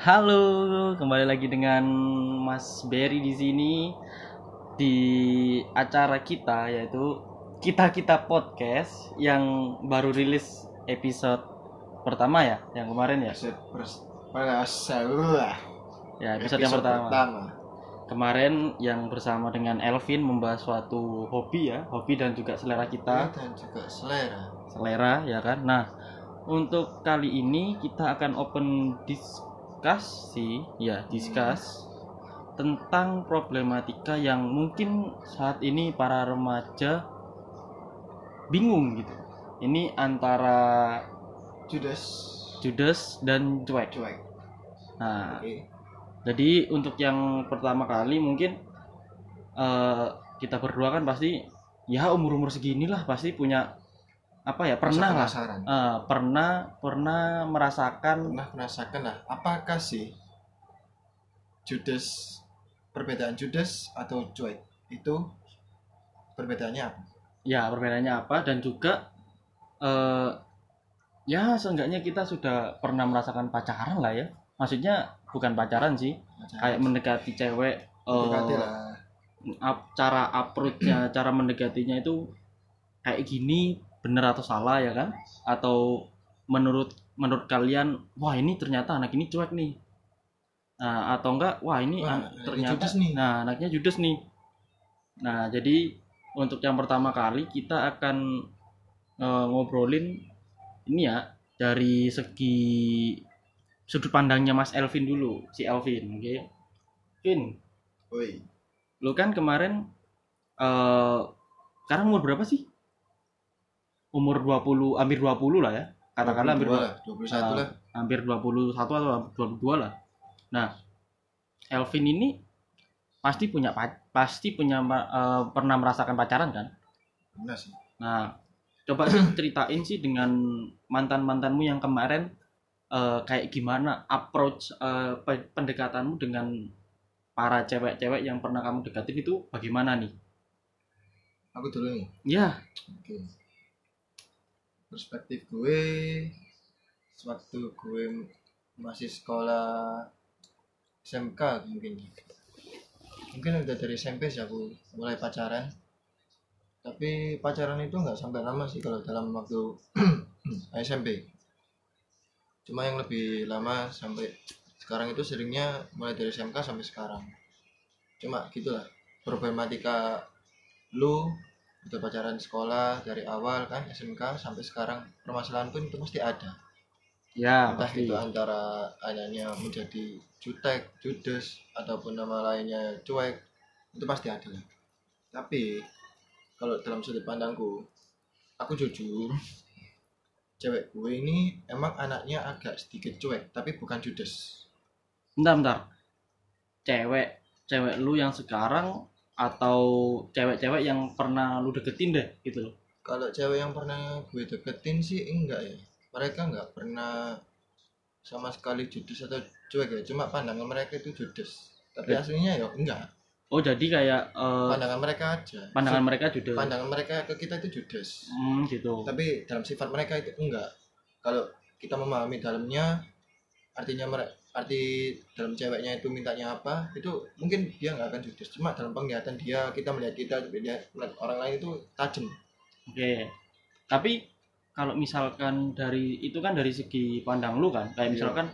Halo, kembali lagi dengan Mas Berry di sini di acara kita yaitu kita kita podcast yang baru rilis episode pertama ya, yang kemarin ya. Episode pers-. Ya episode, yang pertama. Kemarin yang bersama dengan Elvin membahas suatu hobi ya, hobi dan juga selera kita, dan juga selera. selera ya kan. Nah untuk kali ini kita akan open diskusi ya discuss tentang problematika yang mungkin saat ini para remaja bingung gitu ini antara Judas judes dan cuek cuek. nah Oke. jadi untuk yang pertama kali mungkin eh, kita berdua kan pasti ya umur umur seginilah pasti punya apa ya pernah lah. Eh, pernah pernah merasakan Pernah merasakan lah, apakah sih Judas perbedaan Judas atau cuek itu perbedaannya apa? ya perbedaannya apa? Dan juga eh ya seenggaknya kita sudah pernah merasakan pacaran lah ya. Maksudnya bukan pacaran sih. Kayak mendekati cewek eh, Mendekati lah. ap- cara approach-nya cara mendekatinya itu kayak gini bener atau salah ya kan? Atau menurut menurut kalian wah ini ternyata anak ini cuek nih. Nah atau enggak wah ini Wah, an- anaknya ternyata judes nih. nah anaknya judes nih. Nah jadi untuk yang pertama kali kita akan eh, ngobrolin ini ya dari segi sudut pandangnya Mas Elvin dulu si Elvin oke? Vin Woi, lu kan kemarin eh sekarang umur berapa sih? Umur 20, hampir 20 lah ya. Katakanlah hampir 22 dua- lah, 21 Ah. lah. hampir 21 atau 22 lah. Nah, Elvin ini pasti punya pa- pasti punya eh, pernah merasakan pacaran kan? Benar sih. Nah, coba ceritain sih dengan mantan-mantanmu yang kemarin eh, kayak gimana approach pe- pendekatanmu dengan para cewek-cewek yang pernah kamu deketin itu bagaimana nih? Aku dulu nih. Ya, Oke. Perspektif gue sewaktu gue masih sekolah SMK mungkin. Mungkin udah dari SMP sih aku mulai pacaran. Tapi pacaran itu nggak sampai lama sih kalau dalam waktu SMP. Cuma yang lebih lama sampai sekarang itu seringnya mulai dari SMK sampai sekarang. Cuma gitulah problematika lu udah pacaran sekolah dari awal kan SMK sampai sekarang permasalahan pun itu pasti ada ya entah pasti. itu antara anaknya menjadi jutek, judes ataupun nama lainnya cuek itu pasti ada lah tapi kalau dalam sudut pandangku aku jujur cewek gue ini emang anaknya agak sedikit cuek tapi bukan judes Bentar, bentar. Cewek, cewek lu yang sekarang atau cewek-cewek yang pernah lu deketin deh gitu loh. kalau cewek yang pernah gue deketin sih enggak ya. Mereka enggak pernah sama sekali judes atau cuek ya. Cuma pandangan mereka itu judes. Tapi Ya. aslinya ya enggak. Oh, jadi kayak eh, pandangan mereka aja. pandangan mereka juga pandangan mereka ke kita itu judes. Hmm, gitu. tapi dalam sifat mereka itu enggak. Kalau kita memahami dalamnya artinya mereka arti dalam ceweknya itu mintanya apa itu mungkin dia nggak akan judes cuma dalam penglihatan dia kita melihat kita dia melihat orang lain itu tajam Oke. Tapi kalau misalkan dari itu kan dari segi pandang lu kan, kayak Iya. misalkan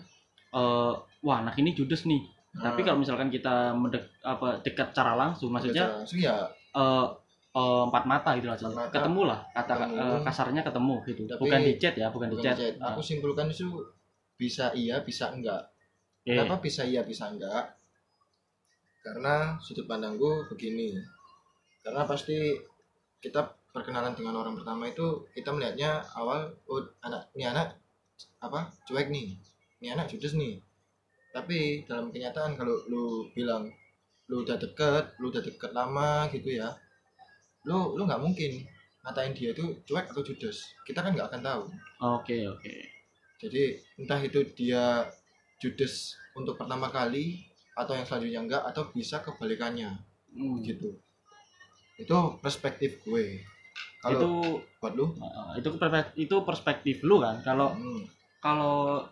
eh wah anak ini judes nih. Tapi Nah, kalau misalkan kita mendek apa dekat cara langsung maksudnya langsung ya eh eh, empat mata gitu aja. Mata. Ketemu lah kata Ketemu. eh, kasarnya ketemu gitu. Tapi- bukan di chat ya, bukan, di bukan chat. chat. Ah, aku simpulkan itu bisa iya bisa enggak oke. kenapa bisa iya bisa enggak? Karena sudut pandangku begini. Karena pasti kita perkenalan dengan orang pertama itu kita melihatnya awal oh anak ini anak apa cuek nih. Ini anak judes nih. Tapi dalam kenyataan kalau lu bilang lu udah deket lu udah deket lama gitu ya lu lu nggak mungkin ngatain dia itu cuek atau judes. Kita kan nggak akan tahu. Oke, oke. jadi entah itu dia judes untuk pertama kali atau yang selanjutnya enggak atau bisa kebalikannya. Hmm. gitu. Itu perspektif gue. Kalau itu buat lu? Uh, itu perspektif, itu perspektif lu kan. Kalau hmm, kalau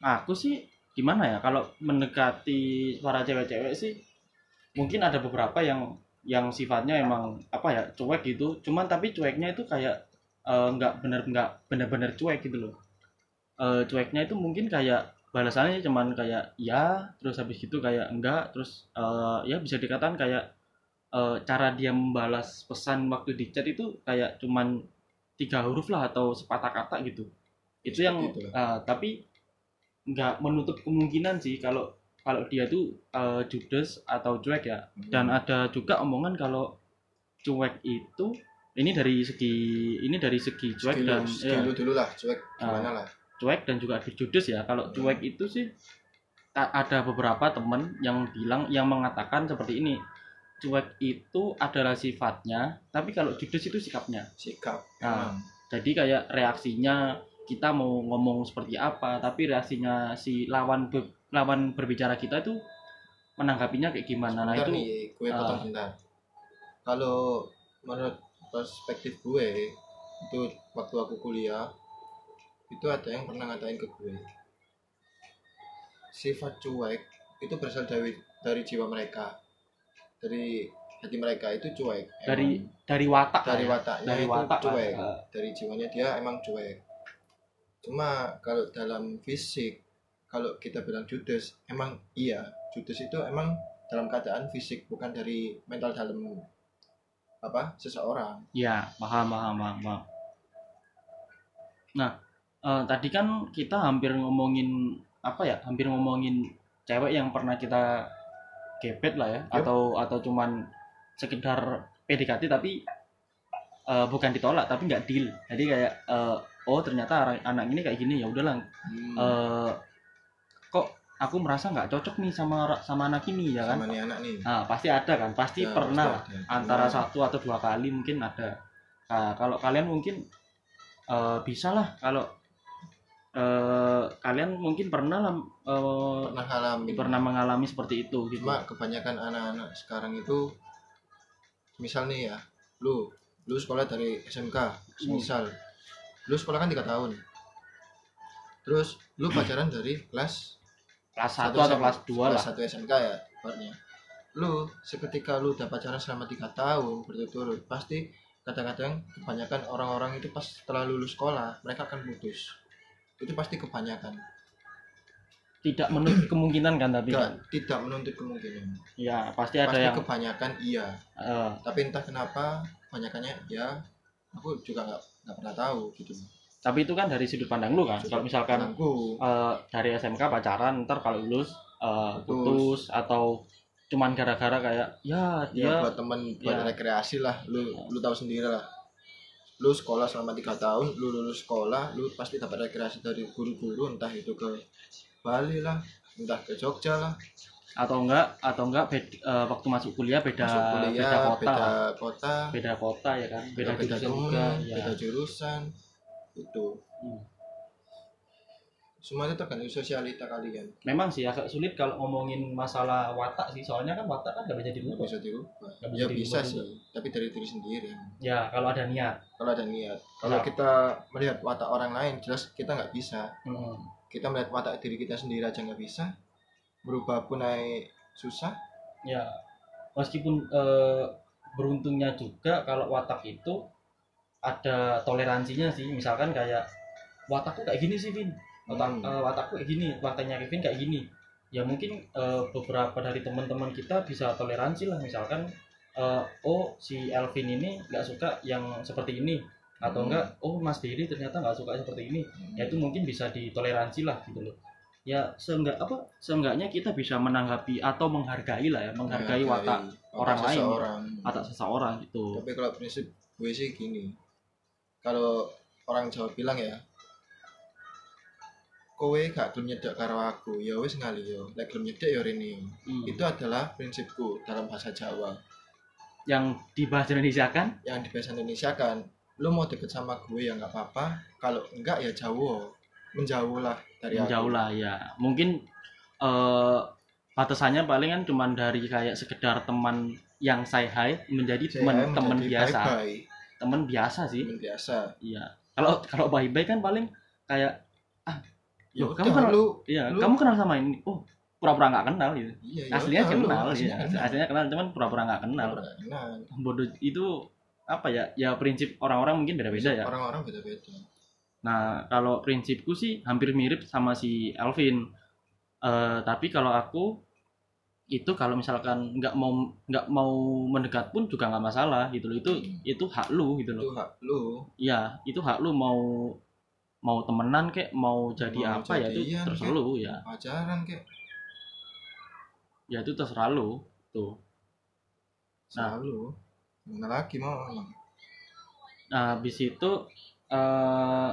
aku sih gimana ya? Kalau mendekati para cewek-cewek sih mungkin ada beberapa yang yang sifatnya emang apa ya cuek gitu. Cuman tapi cueknya itu kayak eh, nggak bener nggak bener-bener cuek gitu loh. Eh, cueknya itu mungkin kayak balasannya cuman kayak ya terus habis gitu kayak enggak terus eh, ya bisa dikatakan kayak eh, cara dia membalas pesan waktu di chat itu kayak cuman tiga huruf lah atau sepatah kata gitu. Itu yang eh, tapi nggak menutup kemungkinan sih kalau kalau dia tuh eh, judes atau cuek ya. Dan ada juga omongan kalau cuek itu ini dari segi ini dari segi cuek skill, dan skill ya, lu dulu lah cuek gimana lah cuek dan juga ada judes ya. Kalau cuek itu sih ada beberapa temen yang bilang yang mengatakan seperti ini cuek itu adalah sifatnya tapi kalau judes itu sikapnya. Sikap. Nah. Emang. jadi kayak reaksinya kita mau ngomong seperti apa tapi reaksinya si lawan be- lawan berbicara kita itu menanggapinya kayak gimana. Nah itu nih gue bentar kalau menurut perspektif gue itu waktu aku kuliah itu ada yang pernah ngatain ke gue. Sifat cuek itu berasal dari dari jiwa mereka. Dari hati mereka itu cuek dari Emang. dari watak dari ya. wataknya dari itu watak cuek. Lah. Eh, dari jiwanya dia emang cuek. Cuma kalau dalam fisik kalau kita bilang judes emang iya judes itu emang dalam keadaan fisik bukan dari mental dalam apa seseorang. Ya, paham, paham, paham, paham. Nah, eh, tadi kan kita hampir ngomongin apa ya? Hampir ngomongin cewek yang pernah kita gebet lah ya, Yup. atau atau cuman sekedar PDKT tapi eh, bukan ditolak tapi nggak deal. Jadi kayak eh, oh ternyata anak ini kayak gini ya udahlah. Hmm, eh, kok aku merasa nggak cocok nih sama sama anak ini ya kan? sama nih anak nih Nah, pasti ada kan? Pasti Ya, pernah pasti ada. antara Nah, satu atau dua kali mungkin ada. Nah, kalau kalian mungkin eh, bisa lah kalau eh, kalian mungkin pernah eh, pernah ngalamin pernah mengalami seperti itu gitu. cuma kebanyakan anak-anak sekarang itu misal nih ya lu lu sekolah dari SMK Hmm. misal lu sekolah kan tiga tahun terus lu pacaran dari kelas kelas 1 satu atau kelas 2 lah. kelas satu SMK ya ibaratnya lu seketika lu udah pacaran selama tiga tahun berturut-turut pasti kadang-kadang kebanyakan orang-orang itu pas setelah lulus sekolah mereka akan putus itu pasti kebanyakan. Tidak menutup kemungkinan kan tapi Nggak, tidak menuntut kemungkinan. Ya pasti ada pasti yang kebanyakan iya. Eh, tapi entah kenapa kebanyakannya ya aku juga nggak nggak pernah tahu gitu. Tapi itu kan dari sudut pandang lu kan. Kalau misalkan eh, dari SMK pacaran ntar kalau lulus eh, Putus. putus atau cuman gara-gara kayak ya dia ya. buat temen buat ya. rekreasi lah. Lu lu tahu sendiri lah lu sekolah selama tiga tahun lu lulus sekolah lu pasti dapat rekreasi dari guru-guru entah itu ke Bali lah entah ke Jogja lah. Atau enggak atau enggak bed- eh, waktu masuk kuliah beda masuk kuliah beda kota beda kota. Beda kota ya kan beda, beda, beda jurusan temen juga ya beda jurusan itu. Hmm. Semua itu tergantung sosialita kalian memang sih agak sulit kalau ngomongin masalah watak sih. Soalnya kan watak kan nggak bisa dirubah. Bisa dirubah. Nggak bisa ya dirubah bisa juga. sih tapi dari diri sendiri. Ya kalau ada niat. Kalau ada niat. Kalau Ya. kita melihat watak orang lain jelas kita nggak bisa. Hmm. kita melihat watak diri kita sendiri aja nggak bisa. Berubah pun naik susah. Ya meskipun eh, beruntungnya juga kalau watak itu ada toleransinya sih. Misalkan kayak watakku kayak gini sih Vin watak Hmm. eh, watakku kayak gini wataknya Kevin kayak gini ya mungkin eh, beberapa dari teman-teman kita bisa toleransi lah misalkan eh, oh si Elvin ini nggak suka yang seperti ini atau Hmm. enggak oh Mas Diri ternyata nggak suka seperti ini ya itu mungkin bisa ditoleransi lah gitu loh ya seenggak apa seenggaknya kita bisa menanggapi atau menghargai lah ya menghargai watak orang lain. seseorang. watak seseorang gitu tapi kalau prinsip gue sih gini kalau orang Jawa bilang ya kowe gak gelem nyedek karo aku ya wis ngali yo. Lek gelem nyedek yo rene. Hmm. itu adalah prinsipku dalam bahasa Jawa. Yang di bahasa Indonesia kan? Yang di bahasa Indonesia kan lu mau deket sama gue ya nggak apa-apa. Kalau enggak ya jauh. Menjauh lah dari aku. jauh lah ya. Mungkin eh batasannya paling kan cuma dari kayak sekedar teman yang say hi menjadi teman teman biasa. teman biasa sih. Teman biasa. Iya. Kalau kalau bye bye kan paling kayak ah ya kamu kenal lu iya lu- kamu kenal sama ini? Oh pura-pura nggak kenal gitu iya ya aslinya udah, lu, kenal aslinya iya. Kenal. aslinya kenal cuman pura-pura nggak kenal. Pura-pura kenal. Bodoh itu apa ya? Ya prinsip orang-orang mungkin beda-beda ya. Orang-orang beda-beda. Nah kalau prinsipku sih hampir mirip sama si Elvin Eh, tapi kalau aku itu kalau misalkan nggak mau nggak mau mendekat pun juga nggak masalah gitu loh. Itu itu hak lu gitu loh. Itu hak lu. Iya, itu hak lu mau mau temenan kek, mau jadi Mau apa ya itu terserah kek. lu ya. pacaran kayak Ya itu terserah lu. Tuh. Nah. selalu mana lagi mau Nah, habis itu eh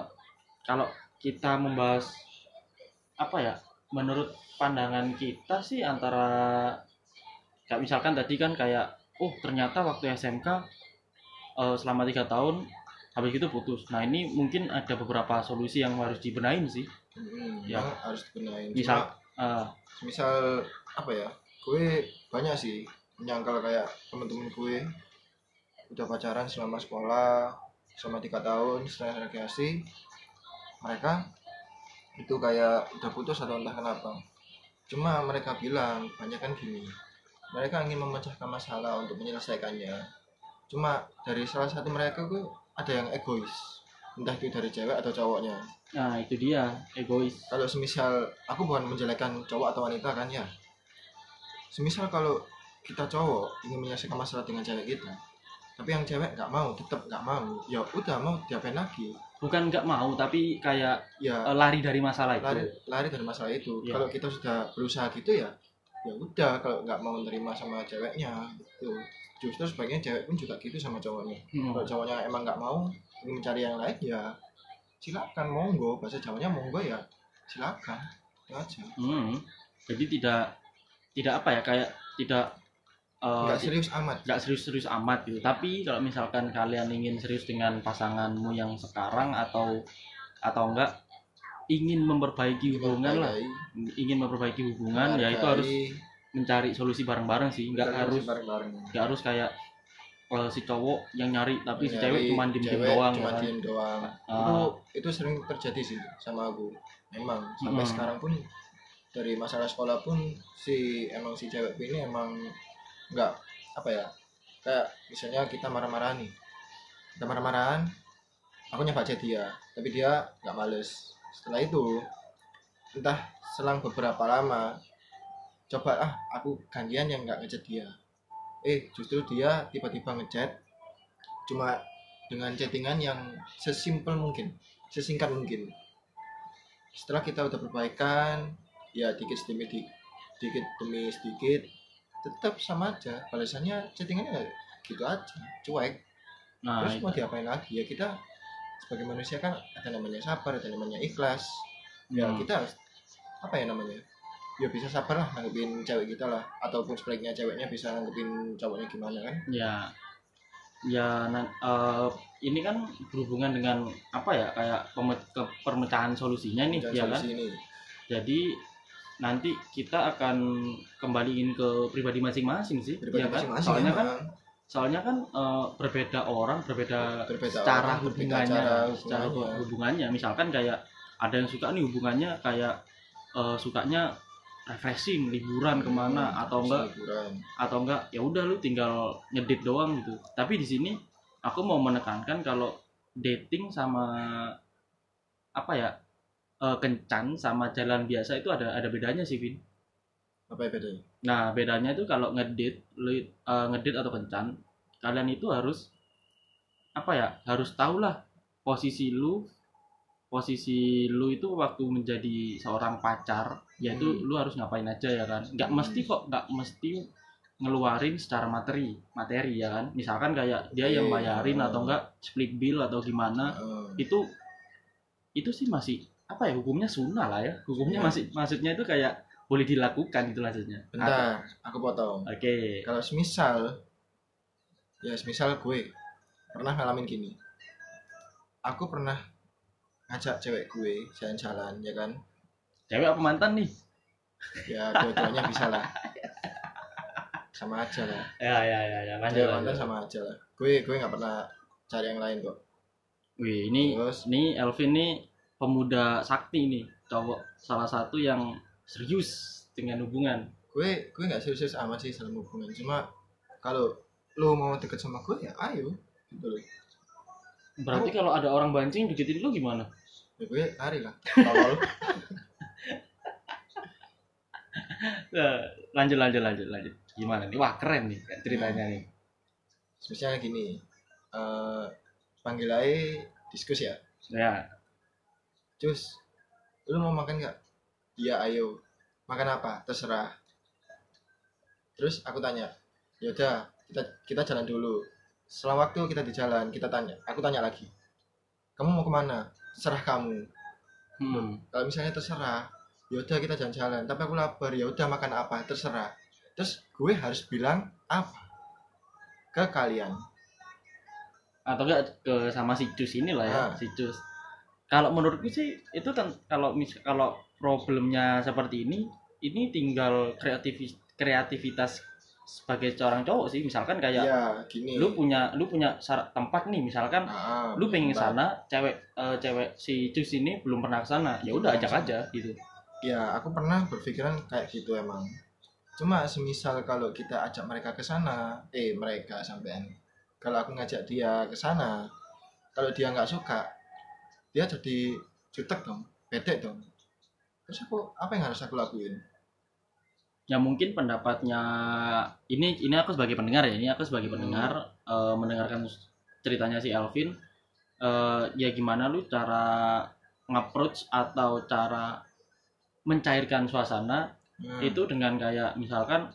kalau kita membahas apa ya? Menurut pandangan kita sih antara kayak misalkan tadi kan kayak oh ternyata waktu SMK eh, selama tiga tahun habis itu putus. Nah, ini mungkin ada beberapa solusi yang harus dibenahin sih. hmm, Ya. harus dibenahin Misal- Cuma, Eh, misal apa ya gue banyak sih menyangkal kayak temen-temen gue udah pacaran selama sekolah selama tiga tahun setelah rekreasi mereka itu kayak udah putus atau entah kenapa cuma mereka bilang banyak kan gini mereka ingin memecahkan masalah untuk menyelesaikannya cuma dari salah satu mereka gue ada yang egois. Entah itu dari cewek atau cowoknya. Nah, itu dia egois. kalau semisal aku bukan menjelekkan cowok atau wanita kan ya. Semisal kalau kita cowok ingin menyelesaikan masalah dengan cewek kita tapi yang cewek nggak mau tetap nggak mau ya udah mau diapain lagi? Bukan nggak mau tapi kayak ya. eh, lari dari masalah itu. Lari lari dari masalah itu. Iya. kalau kita sudah berusaha gitu ya ya udah kalau nggak mau menerima sama ceweknya gitu justru sebaiknya cewek pun juga gitu sama cowoknya. Hmm. kalau cowoknya emang nggak mau ingin mencari yang lain ya silakan monggo. Bahasa jawanya monggo ya silakan. Itu aja. Hmm. jadi tidak tidak apa ya kayak tidak eh, nggak serius amat. nggak serius-serius amat gitu. Tapi kalau misalkan kalian ingin serius dengan pasanganmu yang sekarang atau atau enggak ingin memperbaiki hubungan lah. Ingin memperbaiki hubungan ya itu harus mencari solusi bareng-bareng sih nggak harus nggak harus kayak eh, si cowok yang nyari tapi si Nyari cewek cuma diem doang cuma kan. diem doang Ah. itu itu sering terjadi sih sama aku emang sampai Mm. sekarang pun dari masalah sekolah pun si emang si cewek ini emang nggak apa ya kayak misalnya kita marah-marah nih kita marah-marahan aku chat dia tapi dia nggak males setelah itu entah selang beberapa lama coba ah aku gantian yang nggak ngechat dia. Eh justru dia tiba-tiba ngechat cuma dengan chattingan yang sesimpel mungkin sesingkat mungkin. Setelah kita udah perbaikan ya dikit demi di- dikit demi sedikit tetap sama aja. Balasannya chattingannya ya gitu aja cuek. Nah terus itu. mau diapain lagi? Ya kita sebagai manusia kan ada namanya sabar ada namanya ikhlas. Ya Hmm. kita harus apa ya namanya ya bisa sabar lah nanggepin cewek kita lah. Ataupun sebaliknya ceweknya bisa nanggepin cowoknya gimana kan? Ya ya nan- eh, ini kan berhubungan dengan apa ya kayak peme- ke- permecahan solusinya nih Dan ya kan? ini. Jadi nanti kita akan kembaliin ke pribadi masing-masing sih pribadi ya kan? masing-masing soalnya kan emang. soalnya kan eh, berbeda orang berbeda, Berbeda secara orang, berbeda hubungannya cara hubungannya. hubungannya. Misalkan kayak ada yang suka nih hubungannya kayak eh, sukanya refreshing liburan ke mana Hmm, atau enggak? liburan. atau enggak ya udah lu tinggal ngedit doang gitu. Tapi di sini aku mau menekankan kalau dating sama apa ya eh, kencan sama jalan biasa itu ada ada bedanya sih Vin. Apa ya bedanya? Nah bedanya itu kalau ngedit lu eh, ngedit atau kencan kalian itu harus apa ya harus tahu lah posisi lu posisi lu itu waktu menjadi seorang pacar yaitu Hmm. lu harus ngapain aja ya kan nggak Hmm. mesti kok nggak mesti ngeluarin secara materi materi ya kan misalkan kayak dia yang Oke, bayarin hmm. atau enggak split bill atau gimana itu itu sih masih apa ya hukumnya sunnah lah ya hukumnya Ya. masih maksudnya itu kayak boleh dilakukan itu maksudnya bentar aku potong oke kalau semisal ya semisal gue pernah ngalamin gini aku pernah ngajak cewek gue jalan-jalan ya kan? Cewek apa mantan nih? Ya dua-duanya bisa lah. Sama aja lah. Ya ya ya ya lanjut cewek mantan sama aja lah. Gue gue nggak pernah cari yang lain kok. Wih ini terus? ini Elvin nih pemuda sakti nih. Cowok salah satu yang serius dengan hubungan. Gue gue nggak serius amat sih dalam hubungan. Cuma kalau lu mau deket sama gue ya ayo. Gitu loh berarti kalau ada orang bancing deketin lu gimana? Ya gue hari lah tolol Eh, lanjut lanjut lanjut lanjut. Gimana nih? Wah keren nih ceritanya nih. Misalnya gini eh panggil aja diskus ya. Ya. Cus lu mau makan nggak? Iya ayo. Makan apa? Terserah. Terus aku tanya yaudah kita kita jalan dulu setelah waktu kita di jalan kita tanya aku tanya lagi kamu mau ke mana? Terserah kamu. Hmm. kalau misalnya terserah yaudah kita jalan-jalan. Tapi aku lapar ya udah makan apa? Terserah. Terus gue harus bilang apa? Ke kalian. Atau enggak ke sama si Cus ini lah ya Ah. si Cus kalau menurutku sih itu kan kalau mis kalau problemnya seperti ini ini tinggal kreativis kreativitas sebagai seorang cowok sih misalkan kayak ya gini. lu punya lu punya syarat tempat nih misalkan Ah, lu pengen ke sana cewek eh, cewek si Cus ini belum pernah ke sana ya udah ajak aja gitu. Ya aku pernah berpikiran kayak gitu emang. Cuma semisal kalau kita ajak mereka ke sana eh mereka sampean kalau aku ngajak dia ke sana kalau dia nggak suka dia jadi jutek dong bete dong. Terus aku apa yang harus aku lakuin ya mungkin pendapatnya ini ini aku sebagai pendengar ya ini aku sebagai pendengar eh, mendengarkan ceritanya si Elvin eh, ya gimana lu cara nge-approach atau cara mencairkan suasana Hmm, itu dengan kayak misalkan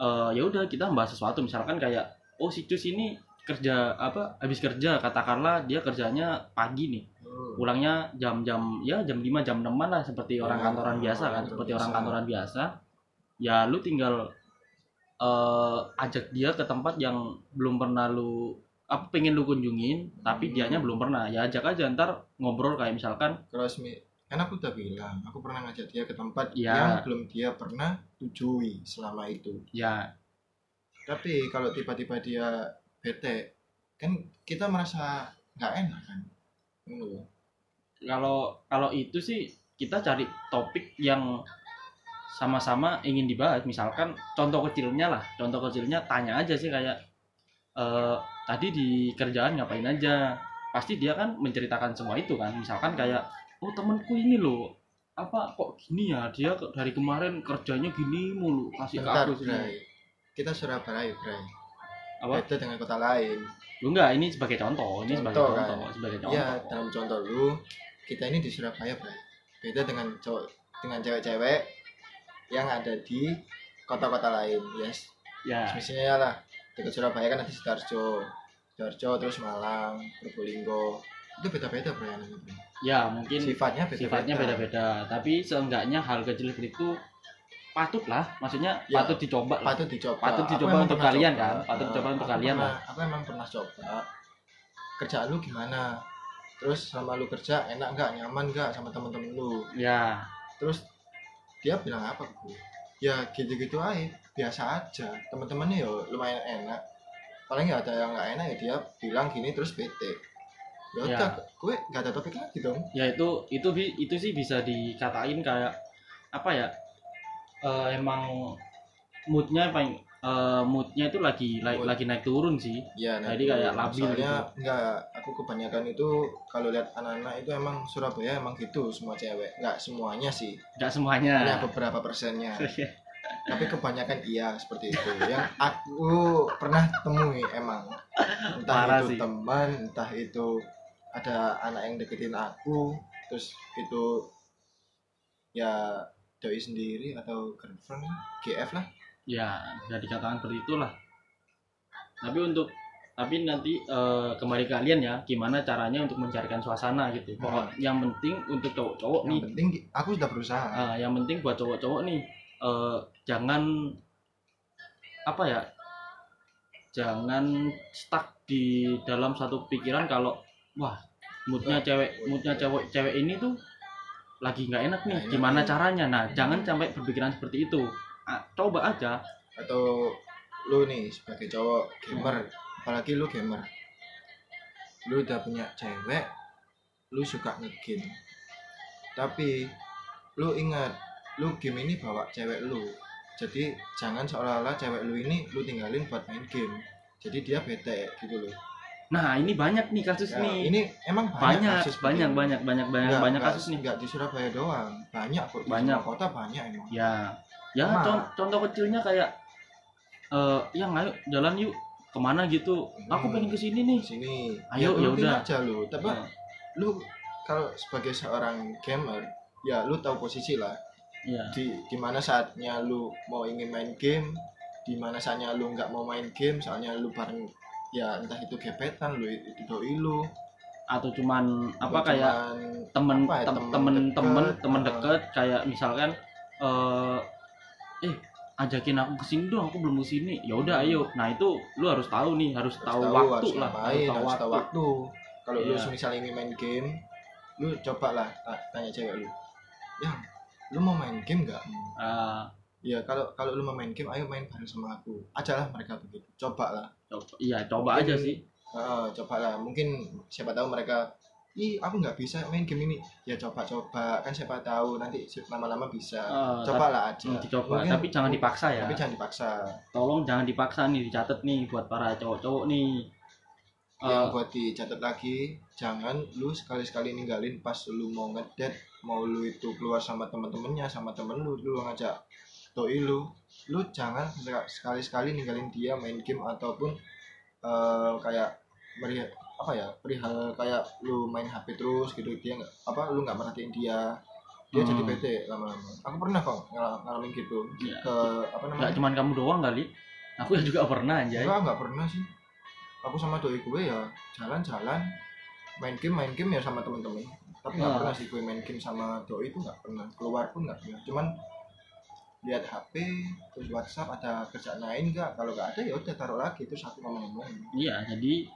eh, ya udah kita bahas sesuatu. Misalkan kayak oh si Cus ini kerja apa habis kerja katakanlah dia kerjanya pagi nih. Oh, pulangnya jam-jam ya jam 5 jam 6 lah seperti orang Oh, kantoran biasa kan seperti orang kantoran biasa ya lu tinggal eh ajak dia ke tempat yang belum pernah lu apa pengen lu kunjungin tapi Hmm. dianya belum pernah. Ya ajak aja ntar ngobrol kayak misalkan kalau semi kan aku udah bilang aku pernah ngajak dia ke tempat Ya. yang belum dia pernah tujui selama itu. Ya. Tapi kalau tiba-tiba dia bete kan kita merasa nggak enak kan? Kalau kalau itu sih kita cari topik yang sama-sama ingin dibahas. Misalkan contoh kecilnya lah. Contoh kecilnya tanya aja sih kayak eh tadi di kerjaan ngapain aja? Pasti dia kan menceritakan semua itu kan. Misalkan kayak oh temanku ini loh. Apa kok gini ya? Dia dari kemarin kerjanya gini mulu. Kasih ke Bentar, aku Bray. Kita Surabaya, Bray. apa? Beda dengan kota lain. lu enggak. Ini sebagai contoh. Ini sebagai Contoh, contoh. Kan? sebagai contoh. Ya, dalam contoh lu, kita ini di Surabaya, Bray. Beda dengan cowok dengan cewek-cewek yang ada di kota-kota lain, yes. ya Misalnya lah, dekat Surabaya kan ada Sidoarjo, Sidoarjo terus Malang, Probolinggo. Itu beda-beda, anaknya, Bray. ya mungkin Sifatnya beda-beda. sifatnya beda-beda tapi seenggaknya hal kecil itu patut lah maksudnya Ya, patut dicoba lah. patut dicoba. Patut dicoba untuk kalian, coba. kan? Patut dicoba Nah, untuk aku kalian pernah- Aku emang pernah coba. Kerjaan lu gimana? Terus selama lu kerja enak nggak, nyaman nggak sama temen-temen lu? ya Terus dia bilang apa ke gue? Ya gitu-gitu aja, biasa aja. Temen-temennya ya lumayan enak. Paling nggak ada yang nggak enak ya dia bilang gini terus bete. Ya Ya. udah, gue nggak ada topik lagi dong. ya itu itu bi- itu sih bisa dikatain kayak apa ya eh, emang moodnya apa eh, moodnya itu lagi lagi, Mood. lagi naik turun sih Iya, Jadi kayak labil Soalnya enggak, aku kebanyakan itu kalau lihat anak-anak itu emang Surabaya emang gitu semua cewek. Enggak semuanya sih, nggak semuanya hanya beberapa persennya. Tapi kebanyakan iya seperti itu. Yang aku pernah temui emang entah Parah itu sih. teman, entah itu ada anak yang deketin aku, terus itu ya doi sendiri atau girlfriend, GF lah. Ya bisa dikatakan seperti itulah. Tapi untuk tapi nanti eh, kembali ke kalian ya gimana caranya untuk mencarikan suasana gitu. Pokok yang penting untuk cowok-cowok nih. penting aku sudah berusaha. Ah, yang penting buat cowok-cowok nih eh, jangan apa ya jangan stuck di dalam satu pikiran kalau wah moodnya cewek moodnya cewek cewek ini tuh lagi nggak enak nih. Gimana caranya? Nah jangan sampai berpikiran seperti itu coba aja. Atau lu nih sebagai cowok gamer apalagi lu gamer. Lu udah punya cewek lu suka ngegame. Tapi lu ingat lu game ini bawa cewek lu. Jadi jangan seolah-olah cewek lu ini lu tinggalin buat main game. Jadi dia bete gitu loh. Nah ini banyak nih kasus Ya, nih. ini emang banyak, banyak kasus banyak banyak banyak banyak banyak nggak- kasus nih. nggak di Surabaya doang. Banyak kok di Banyak. kota banyak emang. Ya ya con- contoh kecilnya kayak eh yang ayo jalan yuk ke mana gitu. Aku Hmm. pengen ke sini nih. Sini Ayo, ya, ya udah. aja lu. Tapi Nah, lu kalau sebagai seorang gamer ya lu tahu posisi lah. Iya. Di di mana saatnya lu mau ingin main game di mana saatnya lu nggak mau main game soalnya lu bareng ya entah itu gebetan lu itu doi lu. Atau cuman apa atau kayak cuman temen apa ya, tem- temen temen temen temen ah. deket kayak misalkan eh eh ajakin aku ke sini dong aku belum ke sini ya udah ayo. Nah itu lu harus tahu nih harus harus tahu tahu, waktu harus lah ngapain, harus tahu waktu. kalau lu Iya. misalnya ingin main game lu coba lah ta- tanya cewek lu. Ya lu mau main game nggak? Ah, ya kalau kalau lu mau main game ayo main bareng sama aku. Ajalah mereka begitu coba lah. Coba iya coba Mungkin- aja sih. Heeh, coba lah. Mungkin siapa tahu mereka ih aku nggak bisa main game ini. Ya coba-coba. Kan siapa tahu nanti lama-lama bisa. Ah, coba lah aja. Hmm, dicoba. Mungkin- tapi jangan dipaksa ya. tapi jangan dipaksa. Tolong jangan dipaksa nih dicatat nih buat para cowok-cowok nih. Yang Eh, buat dicatat lagi jangan lu sekali-sekali ninggalin pas lu mau ngedate mau lu itu keluar sama temen-temennya sama temen lu lu ngajak doi lu. Lu jangan sekali-sekali ninggalin dia main game ataupun eh, kayak meri apa ya perihal kayak lu main HP terus gitu dia nggak apa lu nggak merhatiin dia dia Hmm. jadi bete lama-lama aku pernah kok ngal- ngalamin gitu Iya. ke apa nggak namanya cuman kamu doang kali aku juga pernah aja Enggak, nggak pernah sih. Aku sama doi gue ya jalan-jalan, main game, main game ya sama temen-temen. Tapi nggak Ah. pernah sih gue main game sama doi itu nggak pernah. Keluar pun nggak pernah. Cuman lihat HP, terus WhatsApp ada kerjaan lain nggak? Kalau nggak ada ya udah taruh lagi terus aku ngomong-ngomong. iya jadi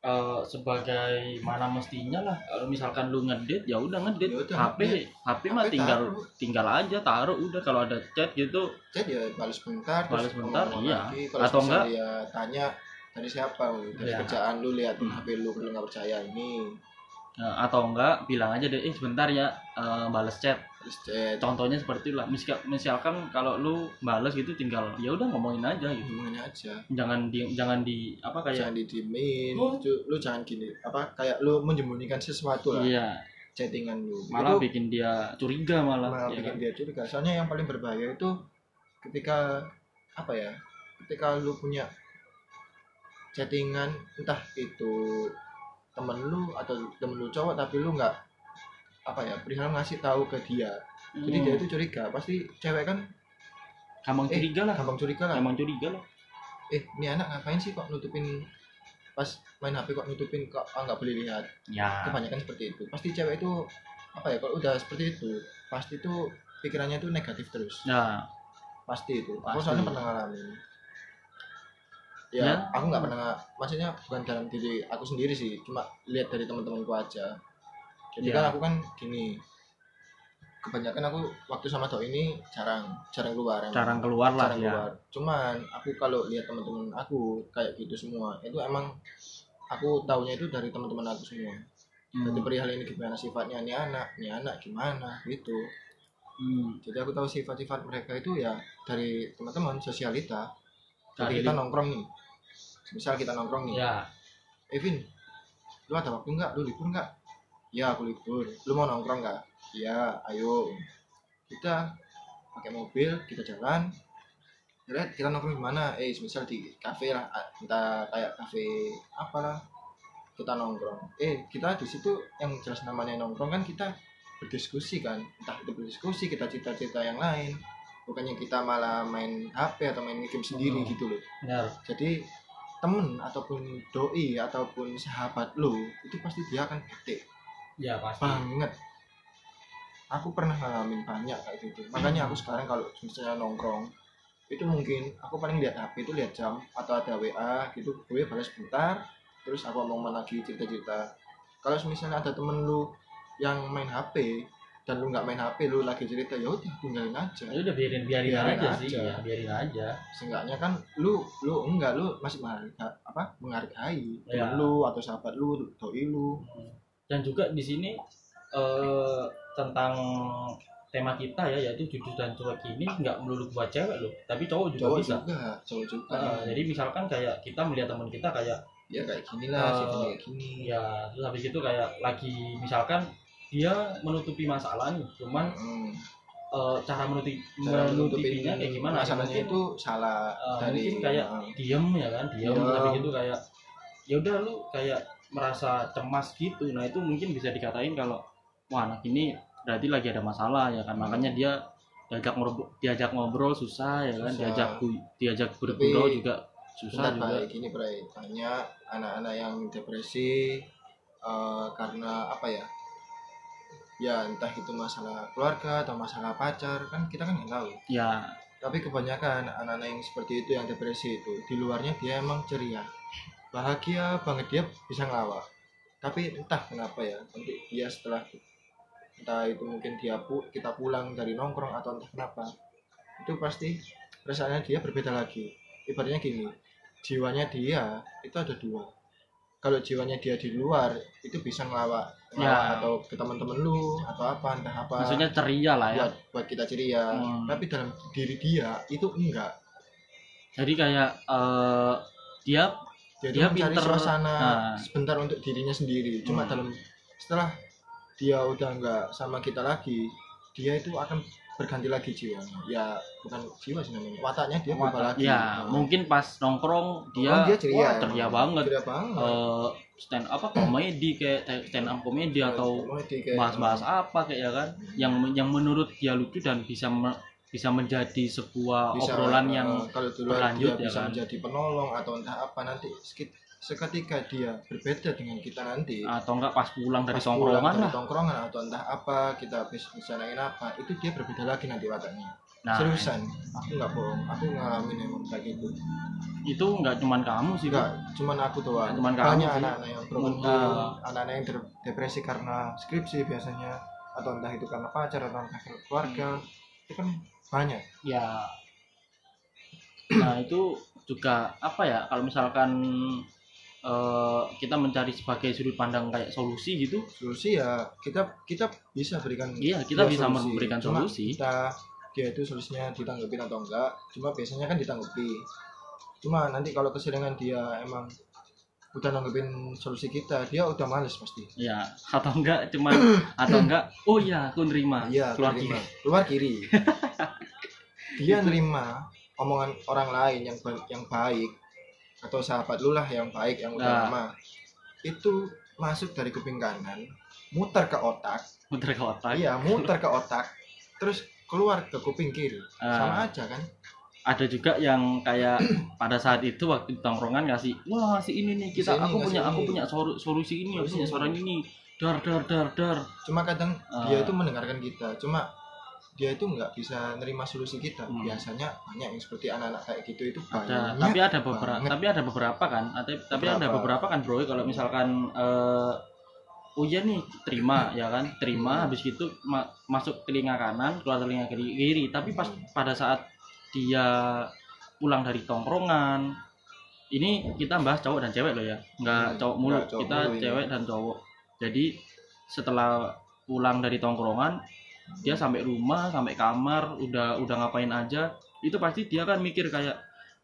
eh, sebagai mana mestinya lah kalau misalkan lu ngedit ya udah ngedit Ya udah, HP HP mah HP tinggal taruh. tinggal aja taruh udah kalau ada chat gitu Chat ya balas bentar, Balas bentar, iya. lagi. Kalau Atau misalnya ya tanya dari siapa? Dari Iya. kerjaan lu lihat Hmm. HP lu kalau nggak percaya ini. Eh, atau enggak bilang aja deh eh sebentar ya eh, bales chat chat, contohnya seperti Misal- misalkan kalau lu bales gitu tinggal ya udah ngomongin aja gitu hubungannya aja. jangan di jangan di apa kayak jangan didiemin Oh. Ju- lu jangan gini apa kayak lu menyembunyikan sesuatu lah iya chattingan lu malah itu bikin dia curiga malah, malah ya bikin kan? dia curiga soalnya yang paling berbahaya itu ketika apa ya ketika lu punya chattingan entah itu temen lu atau temen lu cowok tapi lu nggak apa ya perihal ngasih tahu ke dia. Jadi Hmm, dia itu curiga. Pasti cewek kan gampang eh, curiga lah. gampang curiga lah. Gampang curiga lah. Eh ini anak ngapain sih kok nutupin pas main HP kok nutupin kok ah, nggak boleh lihat? Ya. Kebanyakan seperti itu. Pasti cewek itu apa ya kalau udah seperti itu pasti itu pikirannya itu negatif terus. Nah pasti itu. Aku soalnya pernah ngalamin. Ya, Ya. aku nggak pernah maksudnya bukan dalam diri aku sendiri sih cuma lihat dari teman-temanku aja jadi Ya. kan aku kan gini kebanyakan aku waktu sama doi ini jarang jarang keluar emang. jarang keluar lah jarang ya keluar. Cuman aku kalau lihat teman-teman aku kayak gitu semua itu emang aku taunya itu dari teman-teman aku semua. Hmm, jadi perihal ini gimana sifatnya ini anak ini anak gimana gitu. Hmm. jadi aku tahu sifat-sifat mereka itu ya dari teman-teman sosialita. Jadi Dari kita nongkrong nih. Misal kita nongkrong nih. Ya. Evin lu ada waktu nggak? Lu libur nggak ya aku libur. Lu mau nongkrong nggak? Iya ayo. Kita pakai mobil kita jalan. Lihat kita nongkrong di mana? Eh misal di kafe lah. Ah, entah kayak kafe apalah kita nongkrong. Eh kita di situ yang jelas namanya nongkrong kan kita berdiskusi kan. Entah itu berdiskusi kita cerita-cerita yang lain. Bukannya kita malah main HP atau main game sendiri Hmm. gitu loh. Benar. Jadi temen ataupun doi ataupun sahabat lo itu pasti dia akan bete ya pasti. Banget. Aku pernah ngalamin banyak kayak gitu. Makanya aku sekarang kalau misalnya nongkrong itu mungkin aku paling lihat HP itu lihat jam atau ada WA gitu. Gue balas bentar terus aku ngomong lagi cerita-cerita. Kalau misalnya ada temen lu yang main HP dan lu nggak main HP lu lagi cerita ya udah tinggalin aja. Ya udah biarin biarin, Biarin aja, sih. Aja. ya biarin aja. Seenggaknya kan lu lu enggak lu masih menghargai apa menghargai Ya. temen lu atau sahabat lu doi lu dan juga di sini eh, tentang tema kita ya yaitu jujur dan cuek ini nggak melulu buat cewek loh tapi cowok juga cowok bisa. juga cowok juga. Eh, jadi misalkan kayak kita melihat teman kita kayak ya kayak gini lah sifatnya kayak gini. ya terus habis itu kayak lagi misalkan dia menutupi masalah nih cuman Hmm. eh, cara menutupi Cara menutupinya kayak gimana? masalahnya itu salah eh, dari mungkin kayak diem ya kan diem Diem. tapi gitu kayak ya udah lu kayak merasa cemas gitu. Nah itu mungkin bisa dikatain kalau wah anak ini berarti lagi ada masalah ya kan. Makanya dia diajak ngobrol diajak ngobrol susah ya kan. Susah. diajak diajak bergurau juga susah Bentar, juga. Bray. gini Bray banyak anak-anak yang depresi eh, karena apa ya? Ya entah itu masalah keluarga atau masalah pacar kan kita kan nggak tahu. Ya. Tapi kebanyakan anak-anak yang seperti itu yang depresi itu di luarnya dia emang ceria bahagia banget dia bisa ngelawak. Tapi entah kenapa ya nanti dia setelah entah itu mungkin dia pu kita pulang dari nongkrong atau entah kenapa itu pasti perasaannya dia berbeda lagi. Ibaratnya gini jiwanya dia itu ada dua. Kalau jiwanya dia di luar itu bisa ngelawak, Ya. atau ke teman-teman lu atau apa entah apa. Maksudnya ceria lah ya. Buat buat kita ceria. Hmm. tapi dalam diri dia itu enggak. Jadi kayak eh, dia jadi Dia mencari pinter. suasana Nah. sebentar untuk dirinya sendiri cuma Hmm. dalam setelah dia udah enggak sama kita lagi dia itu akan berganti lagi jiwanya ya bukan jiwa sih namanya wataknya dia berubah lagi ya Nah. mungkin pas nongkrong dia, Oh, dia ceria wah, emang. ceria banget ceria banget eh stand apa komedi kayak stand up komedi atau bahas-bahas apa kayak ya kan yang yang menurut dia lucu dan bisa me- bisa menjadi sebuah bisa, obrolan eh, yang kalau berlanjut dia ya bisa kan? menjadi penolong atau entah apa nanti sekit- seketika dia berbeda dengan kita nanti. Atau enggak pas pulang dari pas pulang tongkrongan dari lah. tongkrongan atau entah apa kita habis bicarain apa itu dia berbeda lagi nanti wataknya. Nah seriusan? Aku nggak bohong aku ngalamin emang kayak gitu. itu enggak cuman kamu sih nggak cuman aku doang. Cuman banyak anak-anak yang uh, anak-anak yang depresi karena skripsi biasanya atau entah itu karena pacar atau entah keluarga. Itu kan banyak ya. Nah itu juga apa ya kalau misalkan eh, kita mencari sebagai sudut pandang kayak solusi gitu. Solusi ya kita kita bisa berikan iya kita bisa solusi. memberikan Cuma solusi. kita dia itu solusinya ditanggepin atau enggak cuma biasanya kan ditanggapi cuma nanti kalau keseringan dia emang udah nanggepin solusi kita dia udah males pasti. Ya atau enggak cuman atau enggak oh iya aku nerima iya keluar keluar kiri. Keluar kiri. Dia nerima omongan orang lain yang ba- yang baik atau sahabat lu lah yang baik yang udah Nah. lama. Itu masuk dari kuping kanan muter ke otak. Muter ke otak. Iya muter ke otak terus keluar ke kuping kiri. Ah. sama aja kan ada juga yang kayak pada saat itu waktu tongkrongan ngasih wah ngasih ini nih kita aku punya aku ini." punya solusi ini aku Solusi punya ini. saran ini dar dar dar dar cuma kadang Ah. dia itu mendengarkan kita cuma dia itu nggak bisa nerima solusi kita Hmm. biasanya banyak yang seperti anak-anak kayak gitu itu ada tapi ada beberapa banget. tapi ada beberapa kan ada tapi ada Beberapa. beberapa kan bro kalau misalkan eh oh iya nih terima ya kan terima Hmm. habis gitu ma- masuk telinga kanan keluar telinga kiri, kiri tapi pas pada saat dia pulang dari tongkrongan. Ini kita bahas cowok dan cewek loh ya. Nggak Hmm, cowok mulu cowok kita mulu ini. cewek dan cowok. Jadi setelah pulang dari tongkrongan dia sampai rumah sampai kamar udah udah ngapain aja itu pasti dia kan mikir kayak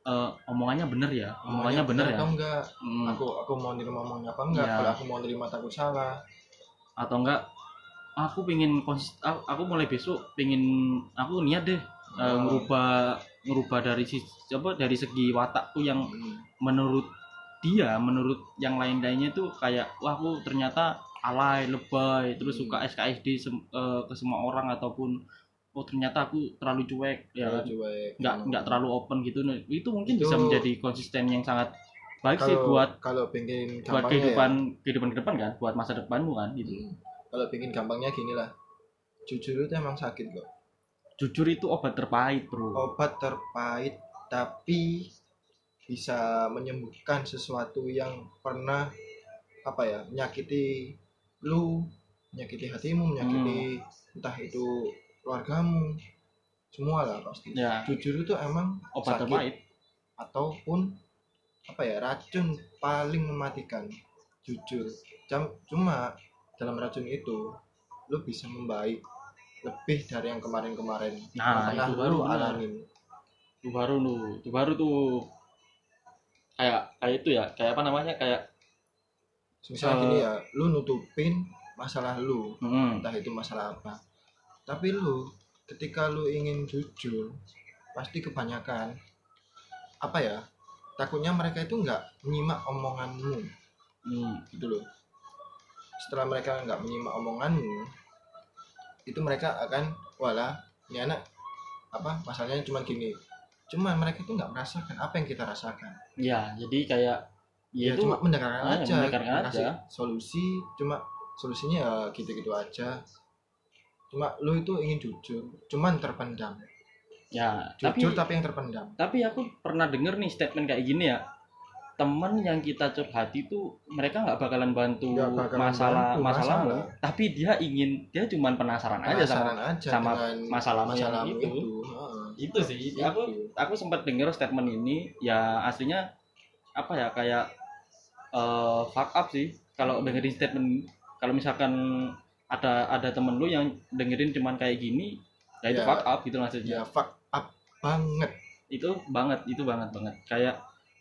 eh, omongannya bener ya? Omongannya bener ya? atau enggak? Hmm, aku aku mau nerima omongnya apa enggak? Iya. kalau aku mau nerima takut salah. Atau enggak aku pengen konsis aku, aku mulai besok pengen aku niat deh eh, Oh. ngerubah ngerubah dari si apa dari segi watakku yang Hmm. menurut dia menurut yang lain-lainnya tuh kayak wah aku ternyata alay lebay terus Hmm. suka SKSD sem- eh, ke semua orang ataupun oh ternyata aku terlalu cuek ya kan? cuek. nggak nggak terlalu open gitu Nah, itu mungkin Itu- bisa menjadi konsisten yang sangat baik sih kalau buat kalau pengen buat gampangnya kehidupan kehidupan ke depan kan buat masa depanmu kan ya, gitu hmm, kalau pengen gampangnya gini lah jujur itu emang sakit kok jujur itu obat terpahit bro. Obat terpahit tapi bisa menyembuhkan sesuatu yang pernah apa ya menyakiti lu menyakiti hatimu menyakiti entah itu keluargamu semua lah pasti. Ya. Jujur itu emang obat sakit terpahit. ataupun apa ya racun paling mematikan. Jujur. Cuma dalam racun itu lu bisa membaik lebih dari yang kemarin-kemarin. Nah, pernah itu baru lu alamin. Itu baru tuh itu baru tuh kayak kayak itu ya kayak apa namanya kayak misalnya Eh. gini ya lu nutupin masalah lu hmm, entah itu masalah apa. Tapi lu ketika lu ingin jujur pasti kebanyakan apa ya takutnya mereka itu nggak menyimak omonganmu. Hmm, gitu loh. Setelah mereka nggak menyimak omonganmu itu mereka akan wala ini anak apa masalahnya cuma gini. Cuman mereka itu nggak merasakan apa yang kita rasakan. Ya jadi kayak ya, ya, itu cuma mendengarkan ah, aja mendengarkan kasih aja. solusi cuma solusinya ya gitu-gitu aja. Cuma lu itu ingin jujur cuman terpendam. Ya jujur tapi tapi yang terpendam. tapi aku pernah denger nih statement kayak gini ya teman yang kita curhati itu mereka nggak bakalan bantu Nggak bakalan masalah bantu masalahmu masalah. tapi dia ingin dia cuman penasaran aja sama Penasaran aja sama dengan masalahmu yang masalahmu itu. itu, Heeh. itu sih Itu. aku aku sempat denger statement ini ya aslinya apa ya kayak eh fuck up sih kalau dengerin statement kalau misalkan ada ada temen lu yang dengerin cuman kayak gini ya itu Ya. fuck up gitu maksudnya ya fuck up banget itu banget itu banget banget kayak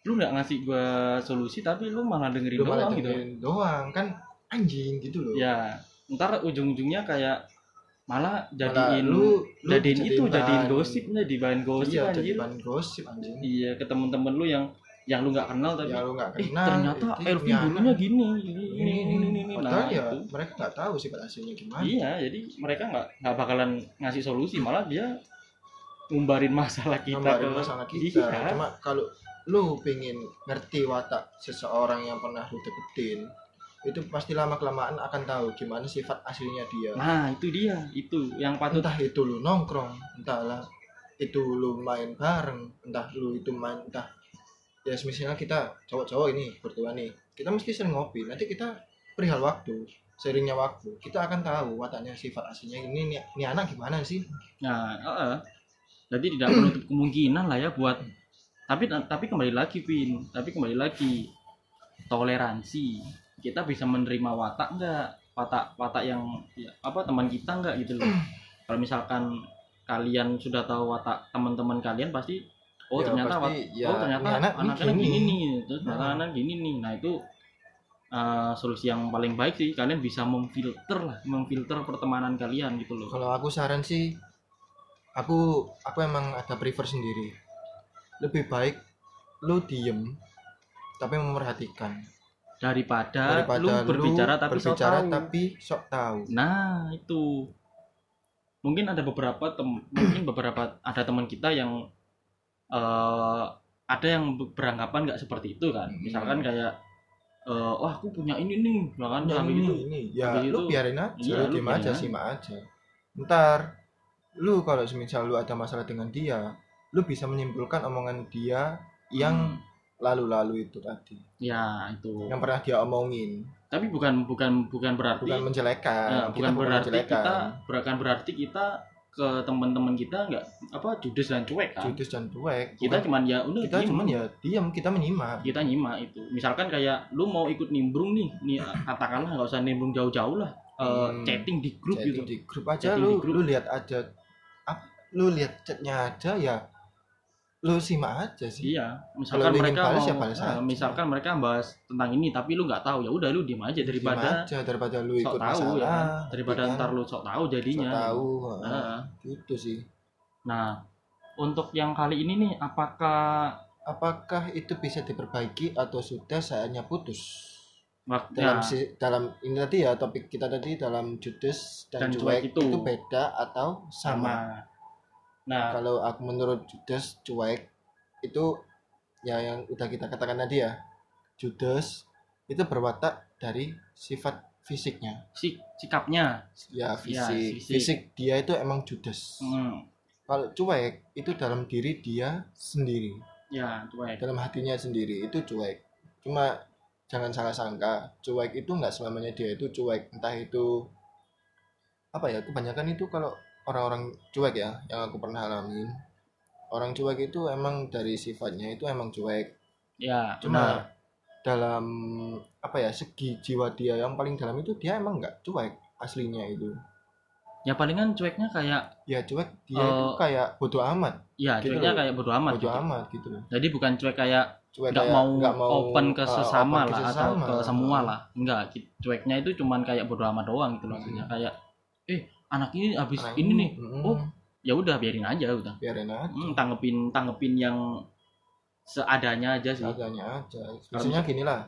lu nggak ngasih gua solusi tapi lu malah dengerin lu malah doang gitu. dengerin doang kan anjing gitu loh. Ya ntar ujung-ujungnya kayak malah Malah jadiin lu, lu jadiin itu jadiin bahan- gosip jadi bahan gosip iya jadi anjir bahan gosip anjing. Iya ke temen-temen lu yang yang lu nggak kenal tapi ya lu nggak eh kenal ternyata itu Elvin dulunya gini ini ini ini ini ini, nah ya itu mereka nggak tahu sifat aslinya gimana. Iya jadi mereka nggak nggak bakalan ngasih solusi malah dia ngumbarin masalah kita Ngambarin ke masalah kita. Iya. cuma kalau lu pengen ngerti watak seseorang yang pernah lu deketin itu pasti lama kelamaan akan tahu gimana sifat aslinya dia. Nah itu dia. Itu yang patut entah itu lu nongkrong entahlah itu lu main bareng entah lu itu main entah ya misalnya kita cowok-cowok ini berdua nih kita mesti sering ngopi. Nanti kita perihal waktu seringnya waktu kita akan tahu wataknya sifat aslinya ini nih, nih anak gimana sih? Nah, heeh. jadi tidak menutup kemungkinan lah ya buat tapi tapi kembali lagi Vin. Tapi kembali lagi toleransi. Kita bisa menerima watak enggak watak watak yang ya, apa teman kita enggak gitu loh. Kalau misalkan kalian sudah tahu watak teman-teman kalian pasti oh Ya, ternyata pasti, wat- ya, oh ternyata ini anak anak ini anak gini. gini nih terus Nah. anak anak gini nih. Nah itu uh, solusi yang paling baik sih. Kalian bisa memfilter lah memfilter pertemanan kalian gitu loh. Kalau aku saran sih aku aku emang ada prefer sendiri lebih baik lu diem tapi memperhatikan daripada, daripada lu berbicara tapi sok berbicara tahu. tapi sok tahu Nah, itu. Mungkin ada beberapa tem mungkin beberapa ada teman kita yang eh ada yang be- beranggapan nggak seperti itu kan. Hmm. Misalkan kayak eh wah aku punya ini nih, misalkan Ya, sampai ini, gitu. ini. ya Habis lu itu- biarin aja Iya, lu lu biarin aja aja. simak aja ntar lu kalau semisal lu ada masalah dengan dia lu bisa menyimpulkan omongan dia yang Hmm, lalu-lalu itu tadi ya itu. yang pernah dia omongin Tapi bukan bukan bukan berarti bukan menjelekan Kita bukan berarti menjelekan. kita bukan berarti kita ke teman-teman kita nggak apa judes dan cuek kan. judes dan cuek Kita Bukan- cuman ya udah kita diem. cuman ya diam kita menyimak kita nyimak itu misalkan kayak lu mau ikut nimbrung nih nih katakanlah nggak usah nimbrung jauh-jauh lah Hmm. chatting di grup Chatting gitu di grup aja Chatting lu di grup. lu lihat aja apa lu lihat chatnya aja ya lu simak aja sih iya misalkan mereka balas, mau ya balas misalkan mereka bahas tentang ini tapi lu nggak tahu ya udah lu diem aja Diem daripada aja daripada lu sok ikut tahu masalah ya kan? daripada ya kan? ntar lu sok tahu Sok jadinya tahu heeh. Heeh. gitu sih nah untuk yang kali ini nih apakah apakah itu bisa diperbaiki atau sudah saatnya putus waktu dalam ya, si- dalam ini tadi ya topik kita tadi dalam judes dan, Dan cuek, cuek itu. itu. beda atau sama, sama nah kalau aku menurut judes cuek itu ya yang udah kita katakan tadi ya. Judes itu berwatak dari sifat fisiknya. Sik sikapnya. Ya fisik. fisik. fisik dia itu emang judes hmm, kalau cuek itu dalam diri dia sendiri. Ya cuek. Dalam hatinya sendiri itu cuek. Cuma jangan salah sangka cuek itu nggak selamanya dia itu cuek. Entah itu apa ya kebanyakan itu kalau orang-orang cuek ya yang aku pernah alamin orang cuek itu emang dari sifatnya itu emang cuek ya cuma benar. dalam apa ya segi jiwa dia yang paling dalam itu dia emang nggak cuek aslinya itu ya palingan cueknya kayak ya cuek dia Eh, itu kayak bodoh amat ya Gitu cueknya loh. kayak bodo amat bodoh gitu. amat gitu loh jadi bukan cuek kayak cuek nggak mau, mau open ke uh, sesama open ke lah sesama. atau ke semua lah enggak cueknya itu cuman kayak bodo amat doang gitu maksudnya kayak eh anak ini habis Anak ini nih. mm, oh ya udah biarin aja udah biarin aja. Hmm, tanggepin tanggepin yang seadanya aja sih. Seadanya aja. Biasanya gini lah.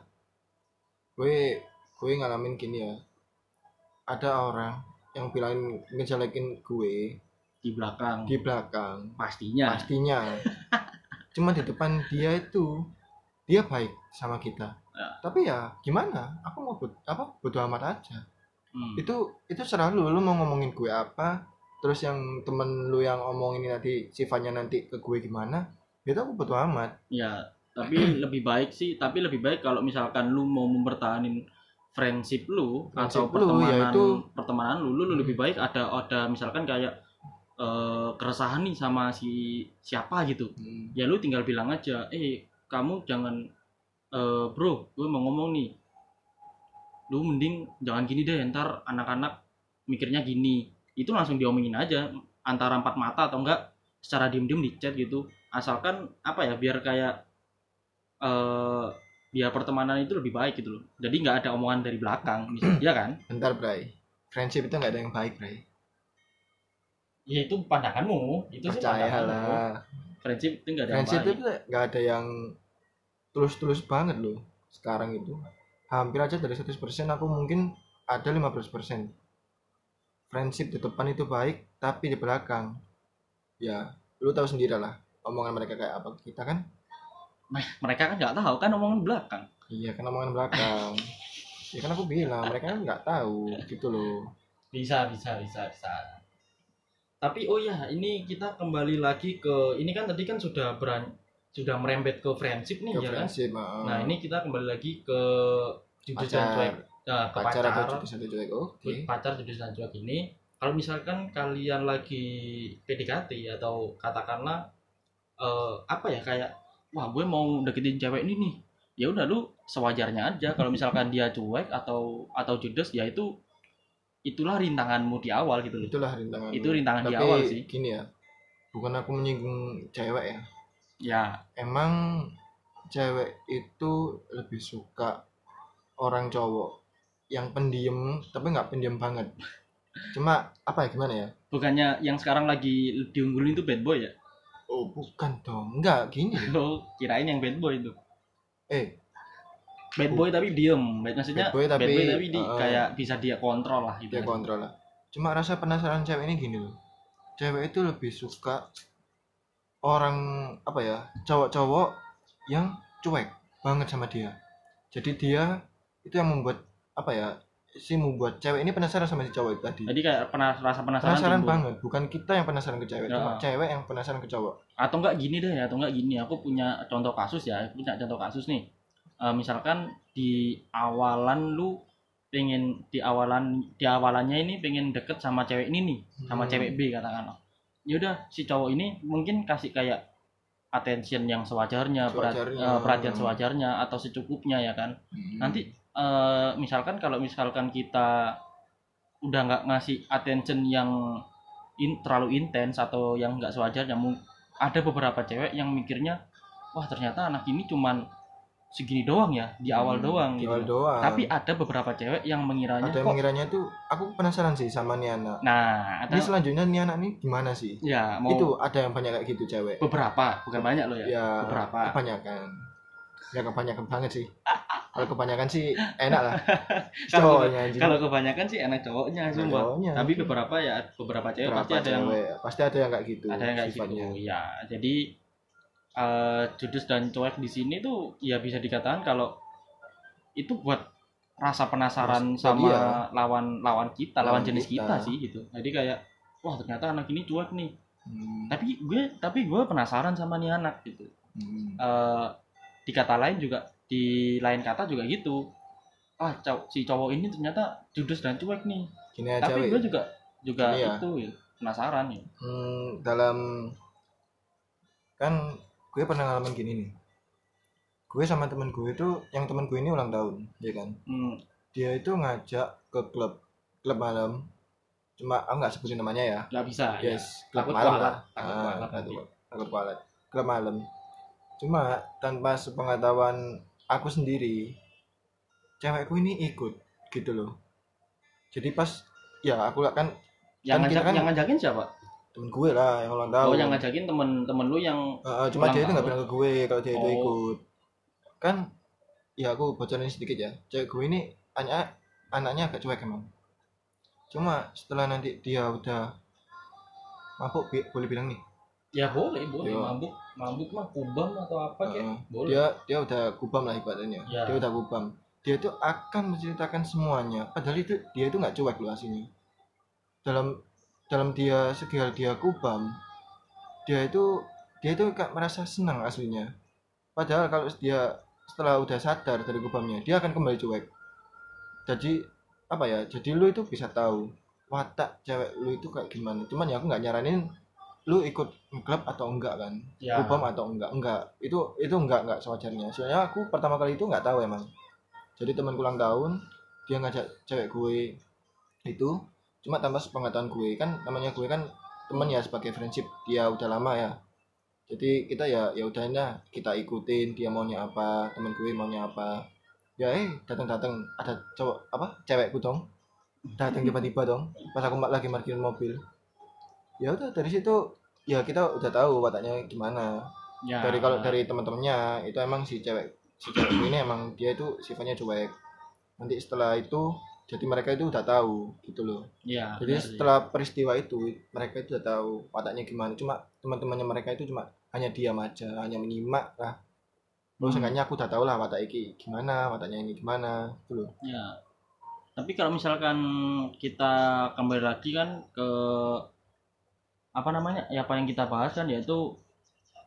Gue gue ngalamin gini ya. Ada orang yang bilangin ngejelekin gue di belakang. di belakang. Pastinya. Pastinya. Cuma di depan dia itu dia baik sama kita. Ya. tapi ya gimana? Aku mau bud- apa bodo amat aja Hmm. itu itu serah lu lu mau ngomongin gue apa terus yang temen lu yang omongin ini nanti sifatnya nanti ke gue gimana itu aku bodo amat. Ya tapi lebih baik sih tapi lebih baik kalau misalkan lu mau mempertahankan friendship lu atau Friendship lu, pertemanan yaitu- pertemanan lu, lu lu lebih baik ada ada misalkan kayak eh, keresahan nih sama si siapa gitu. Hmm. ya lu tinggal bilang aja eh kamu jangan eh, bro gue mau ngomong nih lu mending jangan gini deh ntar anak-anak mikirnya gini. Itu langsung diomongin aja antara empat mata atau enggak secara diem-diem di chat gitu. Asalkan apa ya biar kayak eh biar pertemanan itu lebih baik gitu loh. Jadi nggak ada omongan dari belakang bisa ya kan? Bentar Bray. Friendship itu nggak ada yang baik Bray. Ya itu pandanganmu. Itu sih percaya pandanganmu. lah friendship itu nggak ada yang friendship baik. itu nggak ada yang tulus-tulus banget loh sekarang itu hampir aja dari 100% aku mungkin ada 15% friendship di depan itu baik tapi di belakang ya lu tahu sendiri lah omongan mereka kayak apa kita kan? Mereka kan nggak tahu kan omongan belakang. Iya kan omongan belakang. Ya kan aku bilang mereka kan nggak tahu gitu loh. Bisa bisa bisa bisa. Tapi oh ya ini kita kembali lagi ke ini kan tadi kan sudah beran sudah merembet ke friendship nih ke ya kan? friendship ah. nah ini kita kembali lagi ke dan pacar. Cuek. Nah, ke pacar pacar. atau satu cuek oke. Pacar judul dan cuek ini kalau misalkan kalian lagi PDKT atau katakanlah eh, apa ya kayak wah gue mau deketin cewek ini nih. Ya udah lu sewajarnya aja. Kalau misalkan dia cuek atau atau judes ya itu itulah rintanganmu di awal gitu loh. Itulah rintangan itu rintangan di tapi awal sih. gini ya bukan aku menyinggung cewek ya. Ya. Emang cewek itu lebih suka orang cowok yang pendiam tapi nggak pendiam banget. Cuma apa ya gimana ya? Bukannya yang sekarang lagi diunggulin itu bad boy ya? Oh bukan dong. Nggak gini. Lo kirain yang bad boy itu. Eh. Bad boy tapi diem. Bad- maksudnya Bad boy tapi, di, uh, kayak bisa dia kontrol lah dia gitu kontrol lah. Cuma rasa penasaran cewek ini gini loh. Cewek itu lebih suka orang apa ya cowok-cowok yang cuek banget sama dia. Jadi dia itu yang membuat apa ya si membuat cewek ini penasaran sama si cowok itu tadi jadi kayak pernah rasa penasaran, penasaran timbul. banget bukan kita yang penasaran ke cewek Ya. cuma cewek yang penasaran ke cowok atau enggak gini deh atau enggak gini aku punya contoh kasus ya aku punya contoh kasus nih Eh, misalkan di awalan lu pengen di awalan di awalannya ini pengen deket sama cewek ini nih sama Hmm. cewek B katakanlah ya udah si cowok ini mungkin kasih kayak attention yang sewajarnya, perhat- Sewajarnya. eh, perhatian sewajarnya atau secukupnya ya kan Hmm. nanti eh, misalkan kalau misalkan kita udah nggak ngasih attention yang in, terlalu intens atau yang nggak sewajarnya ada beberapa cewek yang mikirnya wah ternyata anak ini cuman segini doang ya di awal Hmm, doang di gitu awal doang. Tapi ada beberapa cewek yang mengiranya ada yang kok mengiranya tuh aku penasaran sih sama nih anak nah ada ini selanjutnya nih anak nih gimana sih? Ya mau itu ada yang banyak kayak gitu cewek? Beberapa bukan banyak loh ya, ya beberapa. kebanyakan. Ya kebanyakan banget sih kalau kebanyakan sih enak lah Kalau- cowoknya kalau kebanyakan sih enak cowoknya sumpah Cowoknya. tapi beberapa ya beberapa cewek Berapa pasti ada yang cewek, pasti ada yang kayak gitu ada yang kayak sifatnya. gitu ya jadi eh judes dan cuek di sini tuh ya bisa dikatakan kalau itu buat rasa penasaran Mas- sama iya. lawan lawan kita lawan, Lawan jenis kita. kita. sih gitu jadi kayak wah ternyata anak ini cuek nih Hmm, tapi gue tapi gue penasaran sama nih anak gitu hmm. eh di kata lain juga di lain kata juga gitu. Ah cow- si cowok ini ternyata judes dan cuek nih. Gini aja tapi gue juga juga Gini ya. itu ya, penasaran ya Hmm, dalam kan gue pernah ngalamin gini nih. Gue sama temen gue itu yang temen gue ini ulang tahun ya kan? Hmm, dia itu ngajak ke klub klub malam. Cuma aku nggak sebutin namanya ya. Nggak bisa ya. yes klub Takut malam kualat, lah. takut Ah, kualat takut nanti. takut kualat. Klub malam. Cuma tanpa sepengetahuan aku sendiri cewekku ini ikut gitu loh. Jadi pas ya aku lah kan yang Kan ngajak kan- yang ngajakin siapa? temen gue lah yang ulang tahun. Oh yang ngajakin temen-temen lu yang Heeh, cuma dia itu nggak bilang ke gue kalau dia itu Oh. ikut. Kan ya aku bocorin sedikit ya. Cewek gue ini anak anaknya agak cuek emang. Cuma setelah nanti dia udah mabuk bi- boleh bilang nih ya boleh boleh. Yo. mabuk mabuk mah kubam atau apa kayak Heeh. boleh. Dia dia udah kubam lah ibaratnya. Ya. dia udah kubam. Dia itu akan menceritakan semuanya. Padahal itu dia itu nggak cuek loh aslinya. Dalam dalam dia segala dia kubam dia itu dia itu kayak merasa senang aslinya. Padahal kalau dia setelah udah sadar dari kubamnya dia akan kembali cuek. Jadi apa ya jadi lu itu bisa tahu watak cewek lu itu kayak gimana. Cuman ya aku nggak nyaranin lu ikut klub atau enggak kan? Ya. Kubam atau enggak? Enggak. Itu itu enggak enggak sewajarnya. Soalnya aku pertama kali itu enggak tahu emang. Jadi temanku ulang tahun dia ngajak cewek gue itu. Cuma tanpa sepengetahuan gue kan namanya gue kan temen ya sebagai friendship. Dia udah lama ya. Jadi kita ya ya udahnya kita ikutin dia maunya apa temen gue maunya apa. Ya eh datang datang ada cowok apa? Cewekku dong. Datang tiba-tiba dong. Pas aku lagi parkirin mobil ya udah dari situ ya kita udah tahu wataknya gimana. Ya. Dari kalau dari teman-temannya itu emang si cewek si cewek ini emang dia itu sifatnya cuek. Nanti setelah itu jadi mereka itu udah tahu gitu loh. Ya jadi benar sih. setelah peristiwa itu mereka itu udah tahu wataknya gimana. Cuma teman-temannya mereka itu cuma hanya diam aja hanya menyimak lah. Hmm. Terus seenggaknya aku udah tahu lah watak iki gimana wataknya ini gimana gitu loh. Ya. Tapi kalau misalkan kita kembali lagi kan ke apa namanya? Ya apa yang kita bahas kan yaitu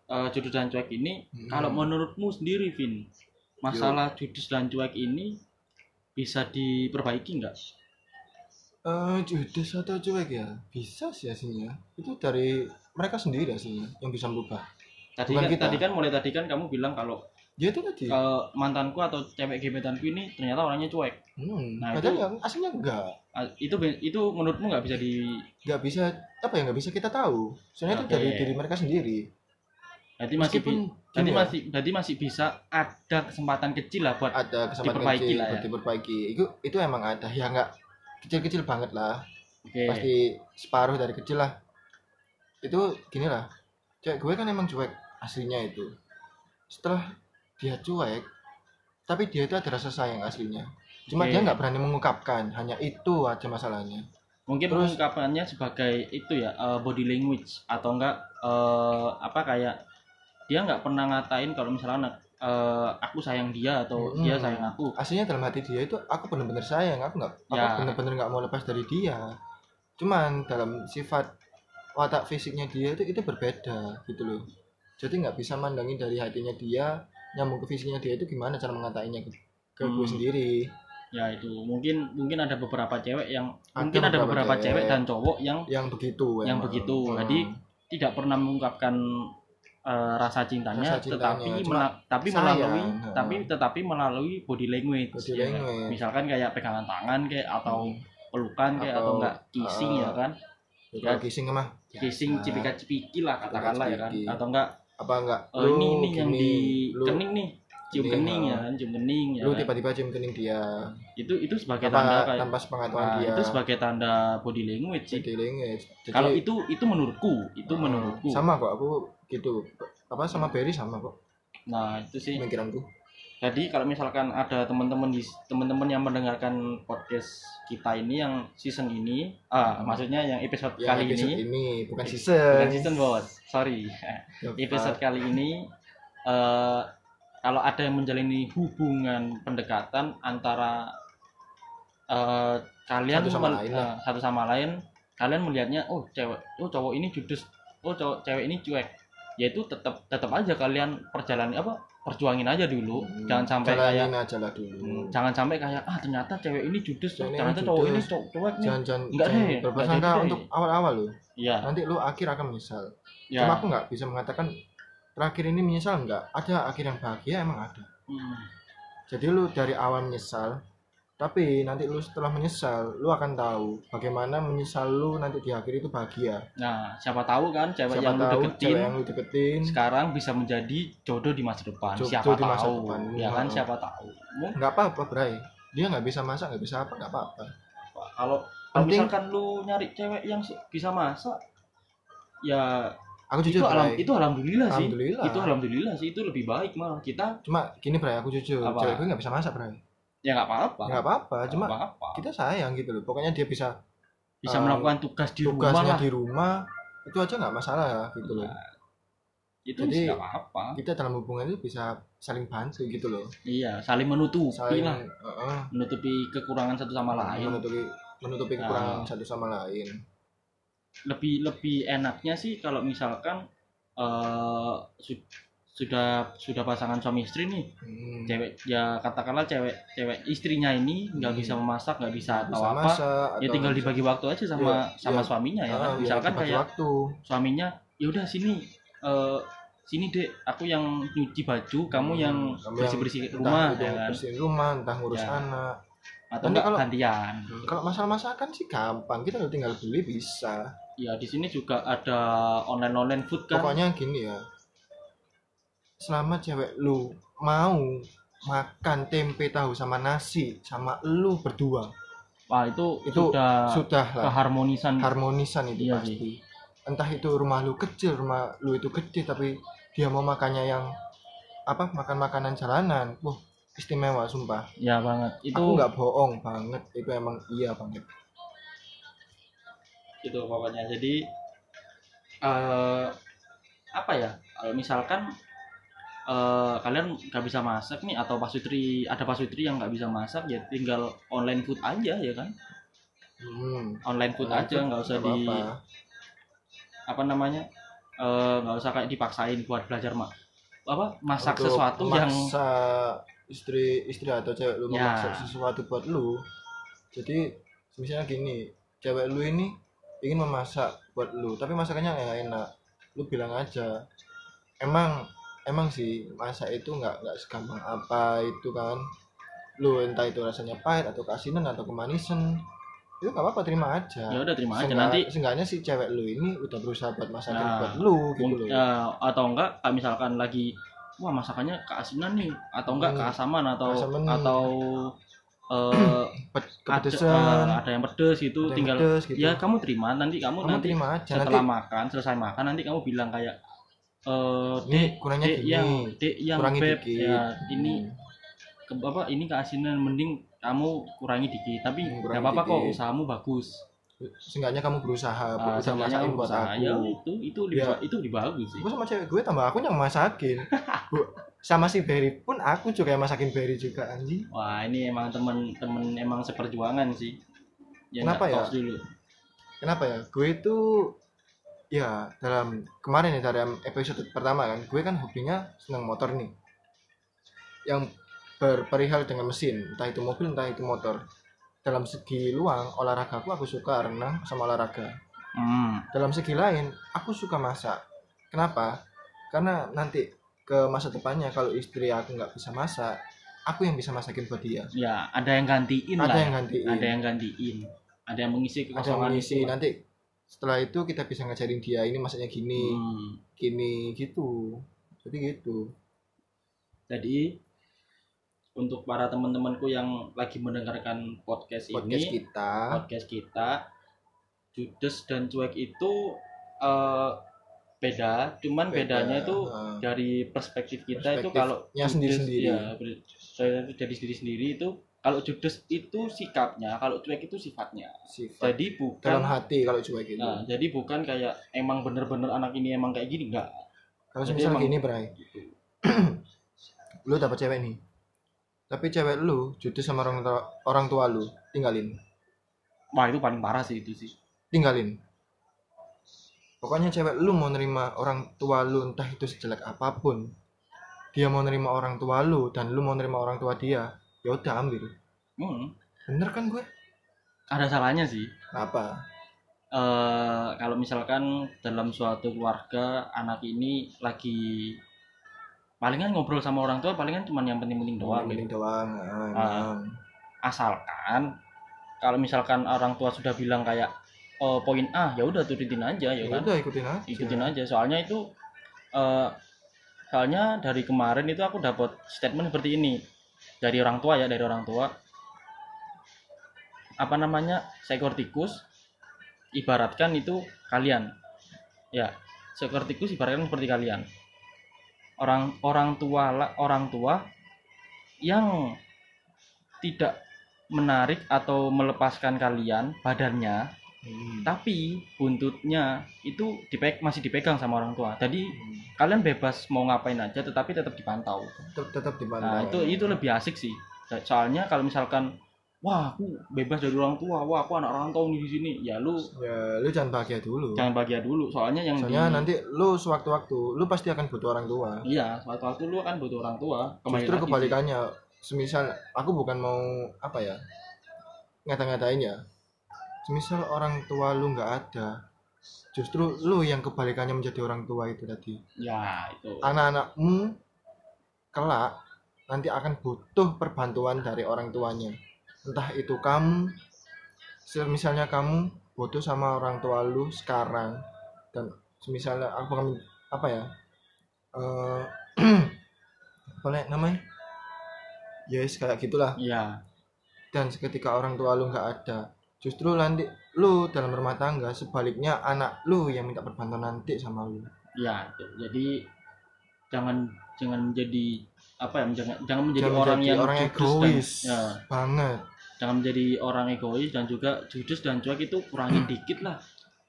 eh, judes dan cuek ini Hmm. kalau menurutmu sendiri Vin, masalah judes dan cuek ini bisa diperbaiki nggak? eh judes atau cuek ya bisa sih aslinya itu dari mereka sendiri aslinya yang bisa berubah Tadi Bukan kan, kita. tadi kan mulai tadi kan kamu bilang kalau ya itu tadi. Eh, mantanku atau cewek gebetanku ini ternyata orangnya cuek. hmm, Nah, padahal itu- yang aslinya enggak. Ah, itu itu menurutmu nggak bisa di nggak bisa apa ya nggak bisa kita tahu. Soalnya itu Oke. dari diri mereka sendiri. Berarti masih Meskipun ya, masih berarti masih bisa ada kesempatan kecil lah buat ada kesempatan diperbaiki kecil lah ya. buat diperbaiki. Itu itu emang ada. Ya nggak kecil-kecil banget lah. Oke. pasti separuh dari kecil lah. Itu gini lah. Cewek gue kan emang cuek aslinya itu. Setelah dia cuek tapi dia itu ada rasa sayang aslinya cuma Oke. dia nggak berani mengungkapkan hanya itu aja masalahnya Mungkin Terus- pengungkapannya sebagai itu ya eh, body language atau enggak eh, apa kayak dia nggak pernah ngatain kalau misalnya eh, aku sayang dia atau Hmm. dia sayang aku. aslinya dalam hati dia itu aku bener-bener sayang aku nggak aku Ya. bener-bener nggak mau lepas dari dia cuman dalam sifat watak fisiknya dia itu itu berbeda gitu loh jadi nggak bisa mandangin dari hatinya dia nyambung ke fisiknya dia itu gimana cara mengatainya ke, ke gue Hmm. sendiri Ya itu mungkin mungkin ada beberapa cewek yang Ada mungkin ada beberapa beberapa cewek. cewek. dan cowok yang yang begitu Yang emang. begitu. Hmm. Jadi, tidak pernah mengungkapkan eh, rasa cintanya, Rasa cintanya, tetapi cuma mela- tapi sayang, melalui ha. tapi tetapi melalui body language. Body ya kan? language. Misalkan kayak pegangan tangan kayak atau pelukan kayak atau, Atau, enggak kissing eh, ya kan Ya, kalau kissing mah kissing biasa. cipika cipiki lah katakanlah ya kan atau enggak apa enggak? Eh, ini ini yang di lu, kening nih cium kening, ya kan cium kening ya. Lu tiba-tiba cium kening dia. Itu itu sebagai tanpa, tanda kayak tanpa sepengetahuan nah, dia? itu sebagai tanda body language sih. Body language. Jadi, kalau itu itu menurutku itu eh, menurutku. Sama kok aku gitu. Apa sama Berry sama kok. Nah itu sih. Pemikiranku Jadi kalau misalkan ada teman-teman di teman-teman yang mendengarkan podcast kita ini yang season ini, ah Hmm. maksudnya yang episode yang kali episode ini, ini bukan bukan season season bos, sorry. Episode kali ini, eh kalau ada yang menjalani hubungan pendekatan antara eh kalian Satu sama lain eh, satu sama lain, kalian melihatnya, oh cewek, oh cowok ini judes, oh cowok cewek ini cuek, yaitu tetap tetap aja kalian perjalanan apa perjuangin aja dulu, Hmm, jangan sampai kayak jalanin aja lah dulu. Hmm, jangan sampai kayak ah ternyata cewek ini judes Cewek ternyata cowok ini cowok cuek nih. Jangan jangan, Enggak jangan deh, berprasangka untuk awal-awal loh. Iya. Nanti lu akhir akan menyesal. Ya cuma aku nggak bisa mengatakan terakhir ini menyesal nggak. Ada akhir yang bahagia emang ada. Hmm, jadi lu dari awal menyesal tapi nanti lu setelah menyesal lu akan tahu bagaimana menyesal lu nanti di akhir itu bahagia. Nah siapa tahu kan cewek siapa yang lu tahu deketin cewek yang lu deketin. sekarang bisa menjadi jodoh di masa depan. Jodoh siapa di masa tahu depan. ya kan Heeh. siapa tahu. Nggak apa-apa Bray. Dia nggak bisa masak nggak bisa apa nggak apa-apa. Kalau kalau Penting- misalkan lu nyari cewek yang bisa masak ya aku itu, jujur alam, Bray. itu alhamdulillah sih. Alhamdulillah. itu alhamdulillah sih itu lebih baik malah kita cuma gini Bray aku jujur. Apa? cewek gue nggak bisa masak Bray ya nggak apa-apa. Nggak apa-apa cuma apa-apa. kita sayang gitu loh. Pokoknya dia bisa bisa um, melakukan tugas di rumah tugasnya lah. di rumah itu aja nggak masalah ya gitu loh. Nah, itu Jadi- nggak apa-apa. kita dalam hubungan itu bisa saling bantu gitu loh. Iya saling menutupi saling lah Heeh, menutupi kekurangan satu sama lain. menutupi menutupi Nah. kekurangan satu sama lain. Lebih lebih enaknya sih kalau misalkan su- sudah sudah pasangan suami istri nih. Hmm. cewek ya katakanlah cewek cewek istrinya ini nggak Hmm. bisa memasak nggak bisa Bisa tahu apa masak ya atau tinggal dibagi waktu aja sama Iya, sama iya. suaminya ya kan. Ah, misalkan dibagi kayak waktu. suaminya ya udah sini eh sini dek aku yang nyuci baju kamu Hmm, yang bersih bersih rumah ya kan. bersihin rumah entah ngurus Ya. anak. Atau enggak kalau- gantian. Kalau masalah masakan sih gampang kita tinggal beli bisa. Ya di sini juga ada online online food kan. Pokoknya gini ya selama cewek lu mau makan tempe tahu sama nasi sama lu berdua wah itu, Itu sudah sudah lah. keharmonisan. Harmonisan itu Iya pasti. entah itu rumah lu kecil rumah lu itu gede tapi dia mau makannya yang apa makan makanan jalanan. Wah istimewa sumpah. Ya banget. Itu aku nggak bohong banget. Itu emang iya banget. Gitu pokoknya. Jadi eh apa ya? Kalau misalkan eh kalian nggak bisa masak nih atau pasutri ada pasutri yang nggak bisa masak ya tinggal online food aja ya kan? Hmm, online food Online aja nggak usah di apa namanya eh, nggak usah kayak dipaksain buat belajar mak apa masak Untuk sesuatu yang memaksa istri istri atau cewek lu Ya. memaksa sesuatu buat lu. Jadi misalnya gini cewek lu ini ingin memasak buat lu tapi masakannya nggak enak. Lu bilang aja emang emang sih masak itu nggak nggak segampang apa itu kan lu entah itu rasanya pahit atau keasinan atau kemanisan itu nggak apa-apa terima aja ya udah terima aja Seenggak- nanti seenggaknya si cewek lu ini udah berusaha buat masakin Nah, buat lu gitu loh ya, atau enggak misalkan lagi wah masakannya keasinan nih atau enggak Hmm. keasaman atau Keasaman. atau eh Ped- ada, kepedesan eh, ada yang pedes itu tinggal pedes gitu. ya kamu terima nanti kamu, kamu nanti terima aja setelah nanti makan selesai makan nanti kamu bilang kayak eh ini kurangnya dek yang dek yang kurangi beb dikit. ya ini ke, apa ini keasinan mending kamu kurangi dikit. Tapi Hmm, nggak apa-apa kok usahamu bagus. Seenggaknya kamu berusaha Ah, berusaha masakin buat aku. Ya itu itu lebih, Ya. itu lebih bagus sih. Gue sama cewek gue tambah aku yang masakin. Sama si Berry pun aku juga yang masakin Berry juga anjing. Wah ini emang temen-temen emang seperjuangan sih. Ya, Kenapa ya? dulu. kenapa ya? Gue itu ya dalam kemarin ya dalam episode pertama kan gue kan hobinya seneng motor nih yang berperihal dengan mesin entah itu mobil entah itu motor dalam segi luang olahraga aku aku suka renang sama olahraga Hmm. dalam segi lain aku suka masak kenapa karena nanti ke masa depannya kalau istri aku nggak bisa masak aku yang bisa masakin buat dia Ya ada yang gantiin ada lah. yang gantiin Ada yang gantiin. Ada yang mengisi ada yang kekosongan mengisi itu. nanti setelah itu kita bisa ngajarin dia ini masaknya gini Hmm. gini gitu jadi gitu Jadi untuk para teman-temanku yang lagi mendengarkan podcast, podcast ini, kita podcast kita, judes dan cuek itu eh, beda. Cuman Beda, bedanya itu eh. dari perspektif kita itu kalau judes, sendiri-sendiri. ya ber- saya dari sendiri sendiri itu kalau judes itu sikapnya kalau cuek itu sifatnya. Sifat. Jadi bukan dalam hati kalau cuek gitu. Nah, jadi bukan kayak emang bener-bener anak ini emang kayak gini enggak. Kalau misalnya emang- gini Bray. Lu dapat cewek nih tapi cewek lu judes sama orang tua, orang tua lu tinggalin. Wah itu paling parah sih itu sih. Tinggalin. Pokoknya cewek lu mau nerima orang tua lu entah itu sejelek apa pun dia mau nerima orang tua lu dan lu mau nerima orang tua dia ya udah ambil. Hmm, bener kan gue? Ada salahnya sih. Apa? Eh kalau misalkan dalam suatu keluarga anak ini lagi palingan ngobrol sama orang tua palingan cuma yang penting-penting doang Yang gitu. penting doang ah, emang. asalkan kalau misalkan orang tua sudah bilang kayak oh, poin A ya udah turutin aja ya ya kan? udah ikutin aja. Ikutin aja. Soalnya itu eh, soalnya dari kemarin itu aku dapat statement seperti ini dari orang tua ya dari orang tua. Apa namanya? Seekor tikus ibaratkan itu kalian. Ya seekor tikus ibaratkan seperti kalian. Orang orang tua orang tua yang tidak menarik atau melepaskan kalian badannya Hmm. tapi buntutnya itu dipeg masih dipegang sama orang tua. Jadi Hmm. kalian bebas mau ngapain aja tetapi tetap dipantau. Tetap tetap dipantau. Nah itu itu lebih asik sih. Soalnya kalau misalkan wah aku bebas dari orang tua wah aku anak orang tua di sini ya lu ya lu jangan bahagia dulu. Jangan bahagia dulu. Soalnya yang soalnya di- nanti lu sewaktu-waktu lu pasti akan butuh orang tua. Iya suatu waktu lu kan butuh orang tua. Kembali justru lagi sih. kebalikannya semisal aku bukan mau apa ya ngata-ngatain ya semisal orang tua lu nggak ada justru lu yang kebalikannya menjadi orang tua itu tadi. Ya itu. Anak-anakmu kelak nanti akan butuh perbantuan dari orang tuanya. Entah itu kamu misalnya kamu butuh sama orang tua lu sekarang dan misalnya aku akan apa ya eh boleh namanya? Yes kayak gitulah. Ya dan seketika orang tua lu nggak ada justru nanti lu dalam rumah tangga sebaliknya anak lu yang minta perbantuan nanti sama lu. Ya jadi jangan jangan menjadi apa ya jangan jangan menjadi Jangan orang yang orang egois dan, ya. banget. Jangan menjadi orang egois dan juga judes dan cuek itu kurangin dikit lah.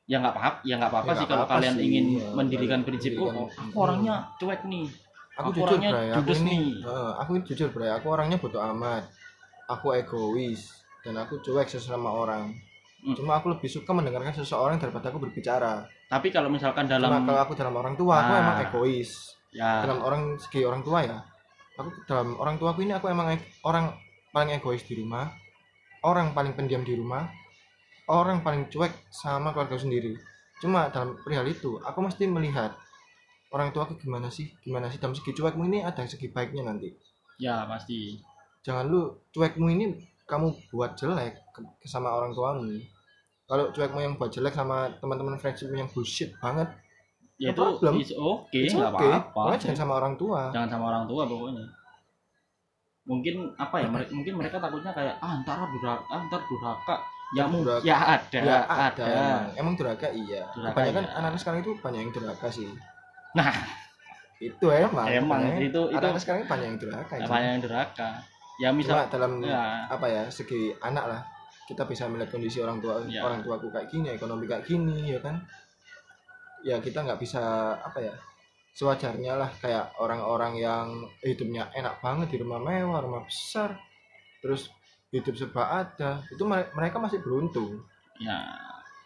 Ya nggak apa ya nggak apa-apa Ya, sih kalau apa-apa kalian sih, ingin ya. mendirikan prinsip oh aku orangnya cuek nih. Aku, Aku jujur orangnya bray aku judes ini nih. aku ini jujur bray aku orangnya bodoh amat. Aku egois dan aku cuek sesama orang. Hmm. cuma aku lebih suka mendengarkan seseorang daripada aku berbicara. Tapi kalau misalkan cuma dalam kalau aku dalam orang tua aku Nah. emang egois. Ya. Dalam orang segi orang tua ya. Aku dalam orang tua aku ini aku emang e- orang paling egois di rumah. Orang paling pendiam di rumah. Orang paling cuek sama keluarga sendiri. Cuma dalam perihal itu aku mesti melihat orang tua aku gimana sih gimana sih? Dalam segi cuekmu ini ada segi baiknya nanti. Ya pasti. Jangan lu cuekmu ini kamu buat jelek ke, sama orang tuamu kalau cuekmu yang buat jelek sama teman-teman friendshipmu yang bullshit banget ya itu problem. is oke it's nggak okay. apa-apa. Jangan sama orang tua. Jangan sama orang tua pokoknya. Mungkin apa ya mere- mungkin mereka takutnya kayak ah ntar durhaka ah, ntar durhaka. Ya durhaka. ya ada ya ada, ada, emang durhaka? Iya. Durhaka kebanyakan iya. anak-anak sekarang itu banyak yang durhaka sih. Nah. Itu emang. Emang, itu- itu- anak-anak sekarang banyak yang apa itu. yang durhaka ya cuma misal dalam ya. apa ya segi anak lah kita bisa melihat kondisi orang tua Ya. orang tuaku kayak gini ekonomi kayak gini ya kan? Ya kita nggak bisa apa ya sewajarnya lah kayak orang-orang yang hidupnya enak banget di rumah mewah rumah besar terus hidup serba ada itu mere- mereka masih beruntung. Ya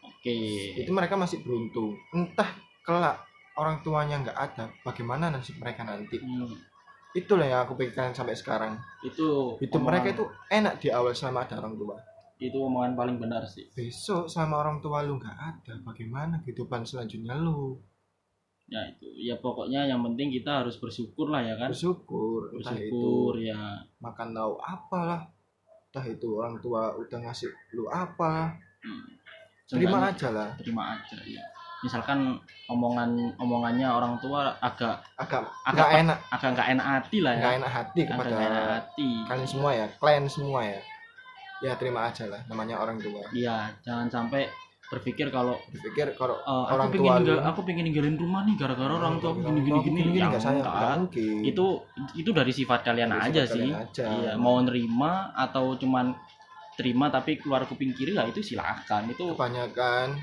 oke. Itu mereka masih beruntung. Entah kelak orang tuanya nggak ada bagaimana nasib mereka nanti? Hmm, itulah yang aku pikirkan sampai sekarang. Itu hidup omongan- mereka itu enak di awal selama ada orang tua. Itu omongan paling benar sih. Besok sama orang tua lu nggak ada bagaimana kehidupan selanjutnya lu? Ya itu ya pokoknya yang penting kita harus bersyukur lah ya kan? Bersyukur entah itu bersyukur ya. makan tahu apalah. Entah itu orang tua udah ngasih lu apa hmm, terima aja lah. terima aja ya misalkan omongan omongannya orang tua agak agak Agak pe- enak. agak nggak enak hati lah ya. Nggak enak hati Agak kepada nggak enak hati. kalian semua ya kalian semua ya. Ya terima aja lah namanya orang tua. Iya, jangan sampai berpikir kalau berpikir kalau eh, orang aku tua ninggal, aku pengen ninggalin rumah nih gara-gara orang tua aku gini gini gini, nggak saya enggak. mungkin. Itu itu dari sifat kalian Dari aja sifat sih. kalian aja. iya mau nerima atau cuman terima tapi keluar kuping kiri ya itu silahkan itu kebanyakan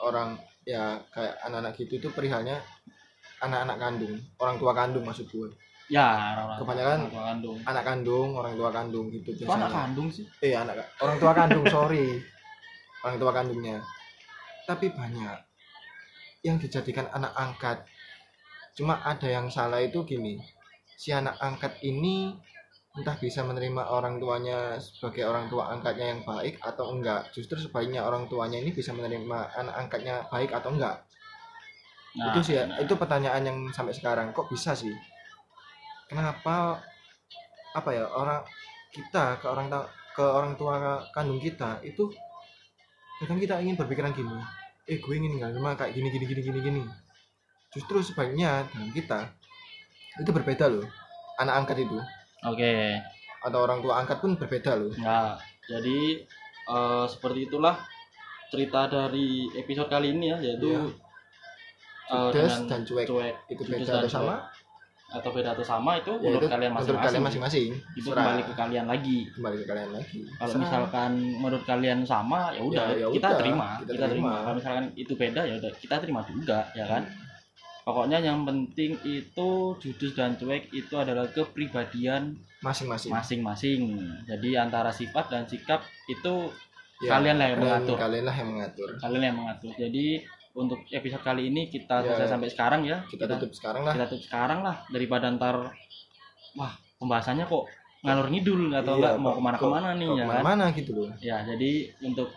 orang ya kayak anak-anak gitu itu perihalnya anak-anak kandung orang tua kandung maksud gue ya orang Kebanyakan orang tua kandung. anak kandung orang tua kandung gitu Kok anak biasanya kandung sih? Eh anak orang tua kandung sorry. Orang tua kandungnya. Tapi banyak yang dijadikan anak angkat. Cuma ada yang salah itu gini si anak angkat ini entah bisa menerima orang tuanya sebagai orang tua angkatnya yang baik atau enggak. Justru sebaliknya orang tuanya ini bisa menerima anak angkatnya baik atau enggak. Nah, itu sih ya, nah, itu pertanyaan yang sampai sekarang. Kok bisa sih? Kenapa apa ya orang kita ke orang ke orang tua kandung kita itu kadang kita ingin berpikiran gini eh gue ingin ninggalin rumah kayak gini gini gini gini gini. Justru sebaliknya dengan kita itu berbeda loh anak angkat itu oke atau orang tua angkat pun berbeda loh Nah, jadi eh, seperti itulah cerita dari episode kali ini ya, yaitu Iya. eh, Judes dengan dan cuek. itu Judes beda atau sama cuek. atau beda atau sama itu ya menurut itu kalian menurut masing-masing. kalian masing-masing Itu Serah. kembali ke kalian lagi. kembali ke kalian lagi Kalau Serah. misalkan menurut kalian sama, ya udah Ya, ya kita terima, kita kita, terima. terima. Kalau misalkan itu beda ya udah kita terima juga, ya kan? Pokoknya yang penting itu judus dan cuek itu adalah kepribadian masing-masing masing-masing. Jadi antara sifat dan sikap itu Ya, kalian lah yang mengatur. kalian lah yang mengatur kalian yang mengatur. Jadi untuk episode kali ini kita Ya. selesai sampai sekarang ya. kita tutup sekarang lah kita tutup sekarang lah daripada ntar wah pembahasannya kok ngalur ngidul atau Iya, enggak mau ke mana-kemana kok- nih kok ya kan? ke mana-mana gitu loh Ya jadi untuk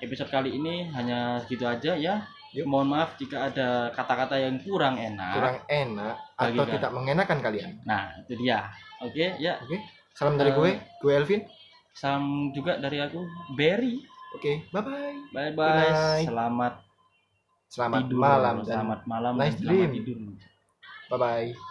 episode kali ini hanya segitu aja ya. Yuk. Mohon maaf jika ada kata-kata yang kurang enak. kurang enak atau kalian. tidak mengenakan kalian Nah itu dia. Oke ya. oke salam dari Eh, gue gue Elvin Salam juga dari aku Berry. oke bye bye Bye Good bye. night. Selamat selamat tidur. malam dan Selamat malam nice dan selamat dream. tidur. bye bye